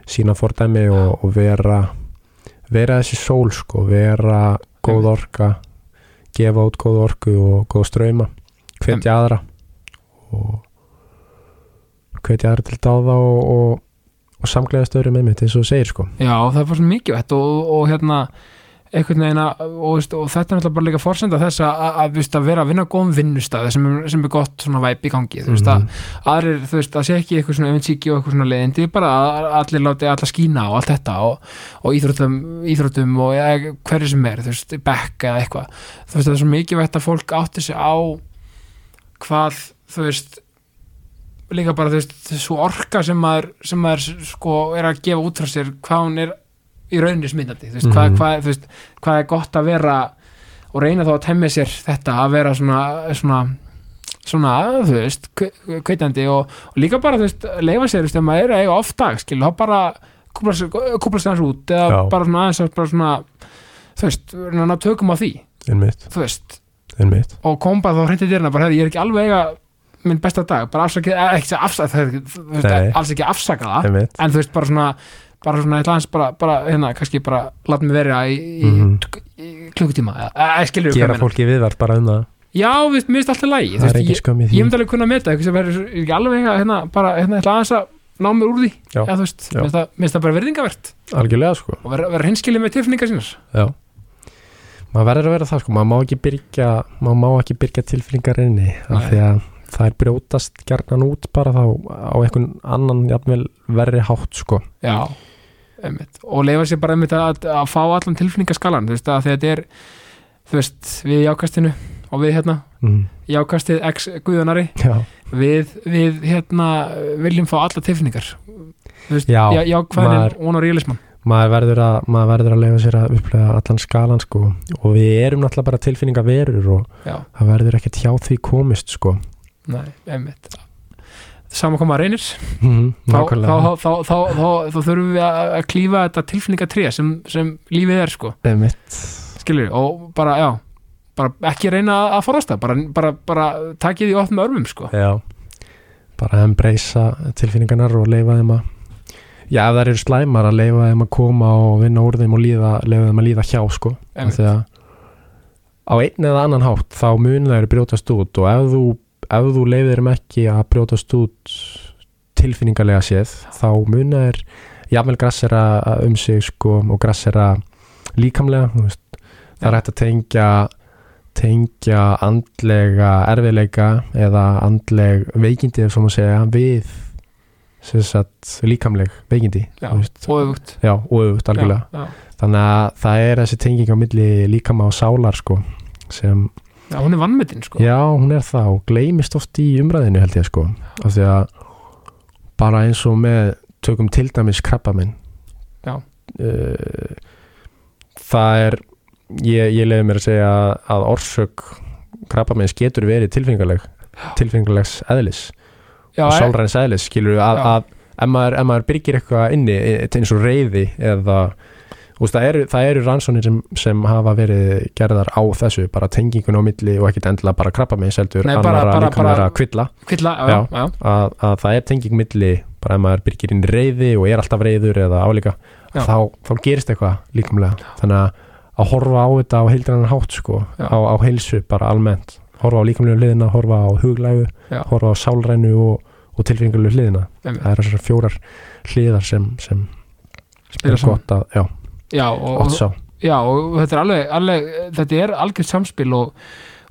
sína fordæmi og, og vera vera þessi sól sko, vera góð orka gefa út góð orku og góð ströyma hvetja aðra og hvetja aðra til dáða og, og, og samglega stöður með mitt eins og segir sko. Já, það er svo mikið vett og, og hérna einhvern veginn að, og, veist, og þetta er náttúrulega bara líka forsenda þess að, að, að, vera að vinna góðum vinnustæð sem, sem er gott svona væp í gangi þú veist Mhm. að aðrir, þú veist, að sé ekki eitthvað svona öfundsíki og eitthvað svona leiðindi, bara að allir láti alla skína og allt þetta og, og íþróttum, íþróttum og ja, hverju sem er, þú veist, bekk eða eitthvað þú veist, það er svo mikið vett að fólk átti sig á hvað, þú veist líka bara, þú veist, þessu orka sem maður, sem maður sko er að gefa út frá sér, hvað hún er í rauninni smittandi, þú veist, hvað, Mhm. hvað, þú veist, hvað er gott að vera og reyna þá að temja sér þetta að vera svona, svona svona, þú veist, kve- kveitandi og, og líka bara, þú veist, leifa sér þú veist, ef maður er eiga oft dag, skil, þá bara kúpla sér kúpla sér hans út eða Já. bara svona aðeins að bara svona þú veist, reyna að ná tökum á því einmitt, þú veist, einmitt. Og kom bara þá hreinti dyrna, bara, herri, ég er ekki alveg eiga minn besta dag, bara afsakið, eh, ekki afsaka alls ekki afsaka það einmitt, en þú veist, bara svona bara svona, eitthvað hans bara, bara, hérna, kannski bara láta mig vera í, í, Mhm. í klukkutíma, gera fólki viðvart bara um það. Já, mér finnst alltaf lægi það er ekki ég, skömm í ég því myndi alveg kunna að meta eitthvað sem verður er ekki alveg hérna, bara, hérna, ætla aðeins að ná mér úr því Já. Já, veist, Já. mér finnst það- það bara verðingavert algjörlega sko. Og vera, vera hinskilið með tilfinningar sínar. Já. Maður verður að vera það sko, maður má ekki byrja má ekki byrja tilfinningar inni af því að það er brjótast gjarnan út bara þá á einhvern annan jafnvel verri hátt sko. Já, einmitt. Og leifa sér bara að, að fá allan tilfinningaskalan þú veist, að þetta er þú veist, við í ákastinu og við hérna mm. í ákastið ex guðunari Já, við, við hérna viljum fá alla tilfinningar. Þú veist, Já, já, já hvað maður- von og realisman. maður verður að maður verður að leifa sér að upplega allan skalan sko. Og við erum náttúrulega bara tilfinningar verur og Já, það verður ekkert hjá því komist sko. Nei, einmitt Saman koma reynir. Mm, þá, þá, þá, þá, þurfum við að klífa þetta tilfinningatré sem, sem lífið er sko. Skilur og bara já bara ekki reyna að- að forast það bara, bara, bara takið í opnum örmum sko. Bara að embracea tilfinningarnar og leifa þeim að Já, ef það eru slæmar að leifa þeim að koma og vinna úr þeim og líða, leifa þeim að líða hjá sko. Því að á einn eða annan hátt þá mun þeir brjótast út og ef þú, ef þú leifir þeim ekki að brjótast út tilfinningarlega séð þá mun þeir jafnvel grassera um sig sko og grassera líkamlega veist, það er hægt að tengja tengja andlega erfiðleika eða andleg veikindi ef svo má segja við sagt líkamleg veikindi já, og já. þannig að það er þessi tenging á milli líkama og sálar sko sem, já, hún er vannmetinn sko já hún er það og gleymist oft í umræðinu held ég sko af því að bara eins og með tökum til dæmis krabbaminn Já. uh, það er ég, ég leiði mér að segja að orsök krabbamins getur verið tilfinningarleg tilfinningarlegs eðlis já, og e- sálræns eðlis skilur að, Já. að ef maður, maður byrgir eitthvað inni e- eins og reyði eða úst, það eru, það eru rannsónir sem, sem hafa verið gerðar á þessu bara tengingun á milli og ekkit endilega bara krabba með seldur annara bara- líka að kvilla. að, að það er tenging milli bara ef maður byrgir inn reyði og er alltaf reyður eða álíka þá, þá gerist eitthvað líkamlega. Þannig að að horfa á þetta á heildrannan hátt sko, Já. á, á heilsu bara almennt, horfa á líkamlegu hliðina horfa á huglægu, Já. horfa á sálrænu og, og tilfinningalegu hliðina. Einmitt. það er þessar fjórar hliðar sem, sem, er gott að, já, já, og, já, og þetta er alveg, alveg þetta er algjört samspil og,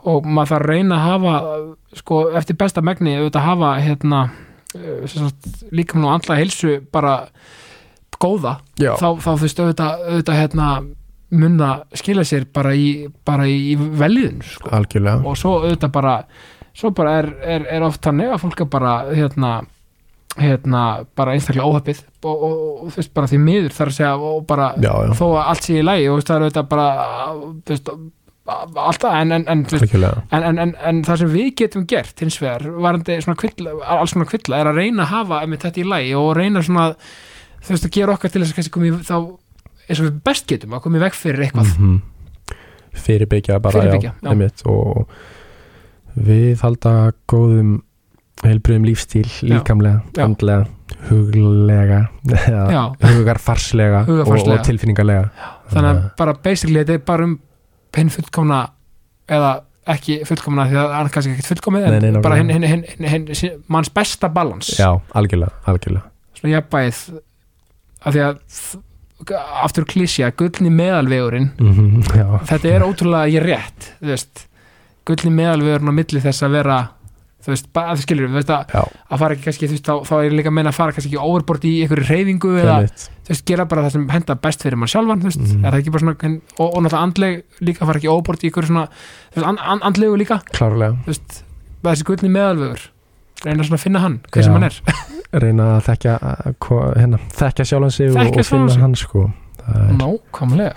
og maður þarf að reyna að hafa sko, eftir besta megni auðvitað hafa hérna eh, líka nú andla heilsu bara góða. Já, þá, þá þú veist auðvitað, auðvitað hérna munna skila sér bara í, bara í velliðin sko. og svo auðvitað bara svo bara er, er, er oft þannig að fólk er bara hérna hérna bara einstaklega óhappið og, og, og þú veist bara því miður þar að segja og bara já, já, þó að allt sé í lægi og það er auðvitað bara veist, alltaf en, en, en, veist, en, en, það sem við getum gert hins vegar, varandi svona kvilla, alls svona kvilla, er að reyna að hafa einmitt þetta í lægi og reyna svona þú veist að gera okkar til þess að kannski komi þá eins og við best getum að koma í veg fyrir eitthvað. Mm fyrirbyggja bara, Fyrirbyggja, já. já, einmitt, og við halda góðum heilbriðum lífstíl líkamlega, Já. andlega huglega hugarfarslega. Og, og tilfinningalega. Þannig að bara basically þetta er bara um hinn fullkomna eða ekki fullkomna því að hann er kannski ekkert fullkomið en Nei, nei, bara hinn, hinn, hinn, hinn manns besta balans já, algjörlega, algjörlega. Svona jafnbæð af því að aftur klísja, gullni meðalvegurinn mm já, þetta er ótrúlega ég rétt gullni meðalvegurinn á milli þess að vera þú veist, þú skilur, þú veist að, að fara ekki kannski, þú veist, þá, þá er líka að meina að fara kannski ekki overbort í einhverju reyfingu eða, þú veist, gera bara það sem henda best fyrir mann sjálfan, þú veist, Mhm. er það ekki bara svona og, og náttúrulega andleg líka fara ekki overbort í einhverju svona, þú veist, and, and, andlegu líka. Klárlega, þú veist, þessi gullni meðalvegur reyna svona að finna hann, Já. sem hann er. (laughs) Reyna að að- hva- hérna, þekkja sjálfan sig og, og finna sig. hann sko. Nákvæmlega,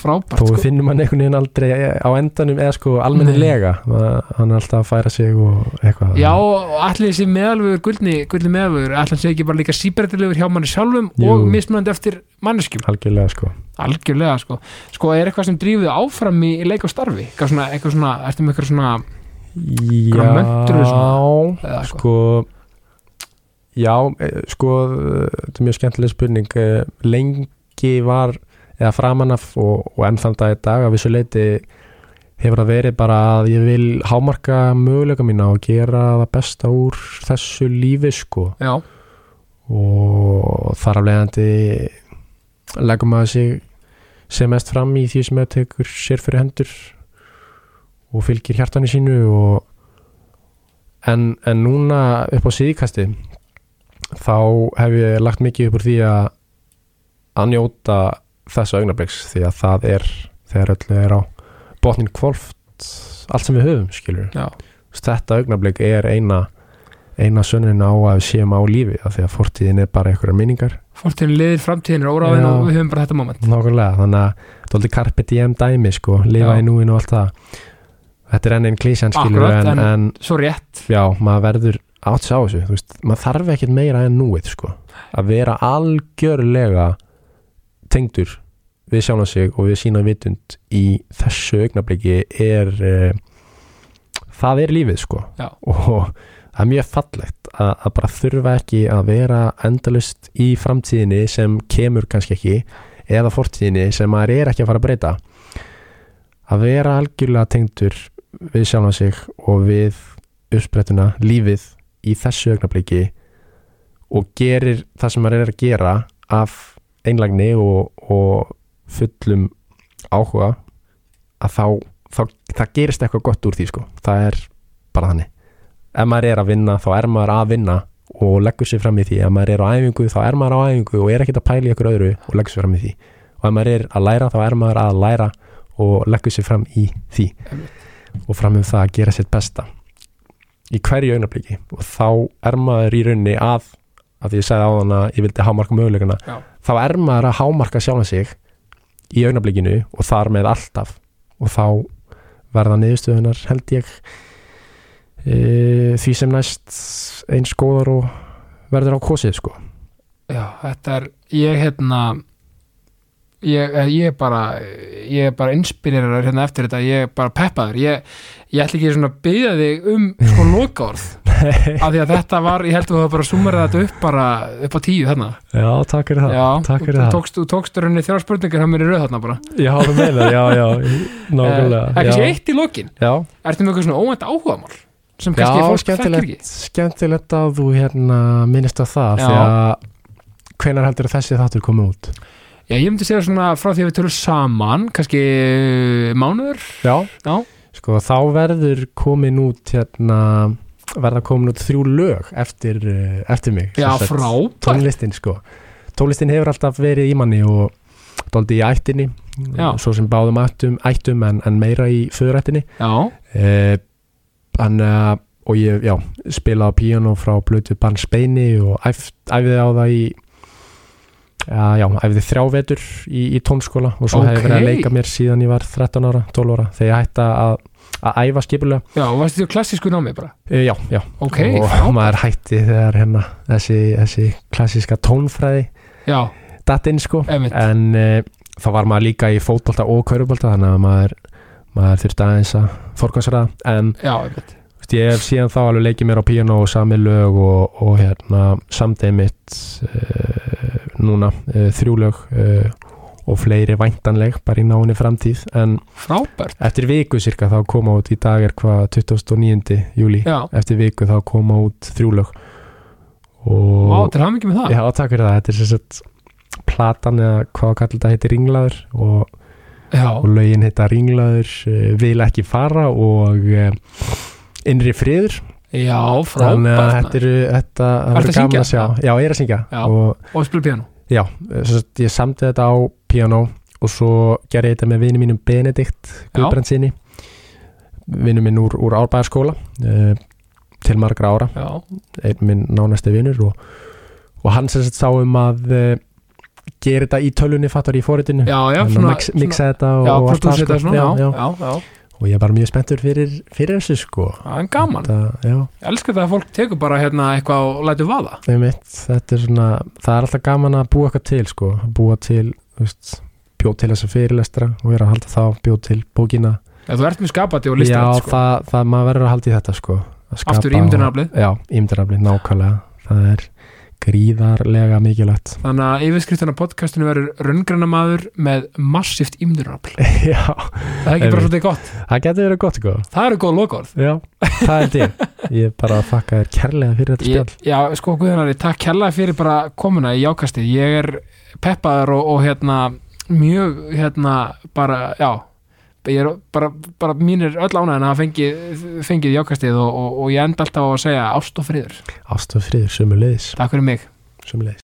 frábært þó sko. finnum hann einhvern veginn aldrei á endanum eða sko almennilega hann er alltaf að færa sig og eitthvað. Já, og allir þessi meðalvegur gullni, gullni meðalvegur, allir sé ekki bara líka síbertilegur hjá manni sjálfum Jú. og mismunandi eftir manneskjum, algjörlega sko. Algjörlega sko. Sko, er eitthvað sem drífið áfram í, í leik og starfi? Eitthvað svona, eitthvað svona, ertu með eitthvað svona Já, svona, sko Já, eh, sko þetta er mjög skemmtileg spurning Eh, lengi var eða framanaf og, og enn þann dag í dag að vissu leiti hefur það verið bara að ég vil hámarka möguleika mína og gera það besta úr þessu lífi sko. Já, og þar af leiðandi leggum maður sig sem mest fram í því sem maður tekur sér fyrir hendur og fylgir hjartanu sínu og en, en núna upp á síðkasti þá hef ég lagt mikið upp úr því að að njóta þessu augnabliks því að það er þegar öllu er á botnin kvolft allt sem við höfum skilur já, þetta augnablik er eina eina sönnin á að við séum á lífi af því að fortíðin er bara einhverjar minningar. Fórtíðin liðir framtíðin er óráðin og við höfum bara þetta moment. Nákvæmlega, þannig að þetta er aldrei carpe diem dæmi sko, lifa Já. í núinu og allt það. Þetta er enn einn klísjan skilur Akkurat, en, en- en svo rétt, já, maður verður átt sá þessu, þú veist, maður þarf ekkert meira en núið sko, að vera algjörlega tengdur við sjálfan sig og við sína vitund í þessu augnabliki er uh, það er lífið sko Já. og það er mjög fallegt að, að bara þurfa ekki að vera endalust í framtíðinni sem kemur kannski ekki eða fortíðinni sem maður er ekki að fara að breyta að vera algjörlega tengdur við sjálfan sig og við uppsprettuna, lífið í þessu augnabliki og gerir það sem maður er að gera af einlagni og, og fullum áhuga að þá, þá það gerist eitthvað gott úr því sko. Það er bara þannig. Ef maður er að vinna þá er maður að vinna og leggur sér fram í því. Ef maður er á æfingu þá er maður á æfingu og er ekkert að pæla í ykkur öðru og leggur sér fram í því. Og ef maður er að læra þá er maður að læra og leggur sér fram í því. Og fram um það að gera sér besta. Í hverju augnabliki og þá er maður í rauninni að að því ég sagði á þann að ég vildi hámarka möguleikana Já. Þá er maður að hámarka sjálfan sig í augnablikinu og þar með alltaf. Og þá verða niðurstöðunar held ég e, því sem næst eins góðar og verður á kosið sko. Já, þetta er ég hérna ég, eh, ég er bara ég er bara inspirerar hérna eftir þetta ég er bara peppaður. Ég, ég ætla ekki svona að byggja þig um sko (laughs) lokaorð af því að þetta var, ég held að þú bara summerað þetta upp bara upp á tíu þarna. Já, takk fyrir það Já, Takk fyrir þú það. þú tókst rauninni þrjá spurningar hann mér í röð þarna bara. Já, þú meinar, já, já, nákvæmlega Eh, ekki já. sé eitt í lokin. Já, ertu með eitthvað svona óvænt áhugamál sem já kannski fólk þekkir ekki? skemmtilegt að þú hérna minnist á það Já. því að hvenær heldur þessi þáttur komið út? Já, ég myndi segja svona frá því að við tölum saman kannski mánuður. Já, Já. Sko, þá verður komin út hérna, verða komin út þrjú lög eftir, eh, eftir mig Já, frábært. Tónlistin, sko. Tónlistin hefur alltaf verið í manni og dóldi í ættinni Já. svo sem báðum ættum, ættum en, en meira í föðurættinni. Já, eh, hann, uh, og ég já, spilaði á píano frá blötu Bann Speini og æf, æfði á það í já, já, æfði þrjá vetur í, í tónskóla og svo hef ég verið að leika mér síðan ég var 13 ára, 12 ára þegar ég hætti að, að æfa skipulega. Já, og varstu því á klassísku námi bara? E, já, já, Ok, og frábært. maður hætti þegar hérna þessi, þessi klassíska tónfræði Já, datt inn sko. Einmitt. En e, þá var maður líka í fótbolta og kaurubólta þannig að maður, maður þurfti aðeins að forgansraða en Já, einmitt Veist, ég hef síðan þá alveg leikið mér á piano og sami lög og, og hérna samdegi mitt uh, núna uh, þrjú lög uh, og fleiri væntanleg bara í náinni framtíð. En Frábært. eftir viku cirka þá koma út í dag er hvað 29. júli Já, eftir viku þá koma út þrjú lög. Vá, og til hafa mikið með það. Já takk fyrir það. Þetta er sagt platan eða hvað kallar þetta heitir Ringlaður og, Já, og lögin heita Ringlaður vil ekki fara og innri friður. Já Þannig að frábært þetta eru þetta verður að gaman að sjá. Já, ég er að syngja. Já. og Og spila piano já, sagt, ég samti þetta á piano og svo gerði ég þetta með vinnu mínum Benedikt Guðbrandsinni vinnu minn úr, úr Árbæðarskóla uh, til margra ára. Já, einn minn nánasti vinnur og, og hann sem sagt sá um að uh, gera þetta í tölunni fattar í fóritinu já, já mix, mixa þetta og, allt það, svona já, Já, já. Já, já og ég er bara mjög spenntur fyrir, fyrir þessu sko. Það er gaman. Þetta, já, Ég elska það að fólk tekur bara hérna eitthvað og lætur vaða. Einmitt, þetta er svona, það er alltaf gaman að búa eitthvað til sko, búa til bjóð til þessa fyrirlestra og vera að halda þá, bjóð til bókina. Já, þú ert með skapati og Já, listar sko. það, það maður verður að halda í þetta sko. Aftur ímyndunaraflið. og- Já, ímyndunaraflið, nákvæmlega. Það er gríðarlega mikilvægt. Þannig að yfirskriftan af podcastinu verður raungranamaður með massíft ímyndunarafl (laughs) Já, Það er ekki bara svolítið gott. Það getur verið gott sko. Það eru góð lokaorð. Já, það er ég. Ég er bara að þakka þér kærlega fyrir þetta spjall. Já, sko Guðjónari, takk kærlega fyrir bara komuna í jákastið. Ég er peppaður og, og hérna mjög hérna bara, já ég er bara, bara mínir öll ánæðin að hafa fengið, jákastið og, og, og ég enda alltaf á að segja ást og friður. Ástof friður, sömulegis Takk fyrir mig. Sömulegis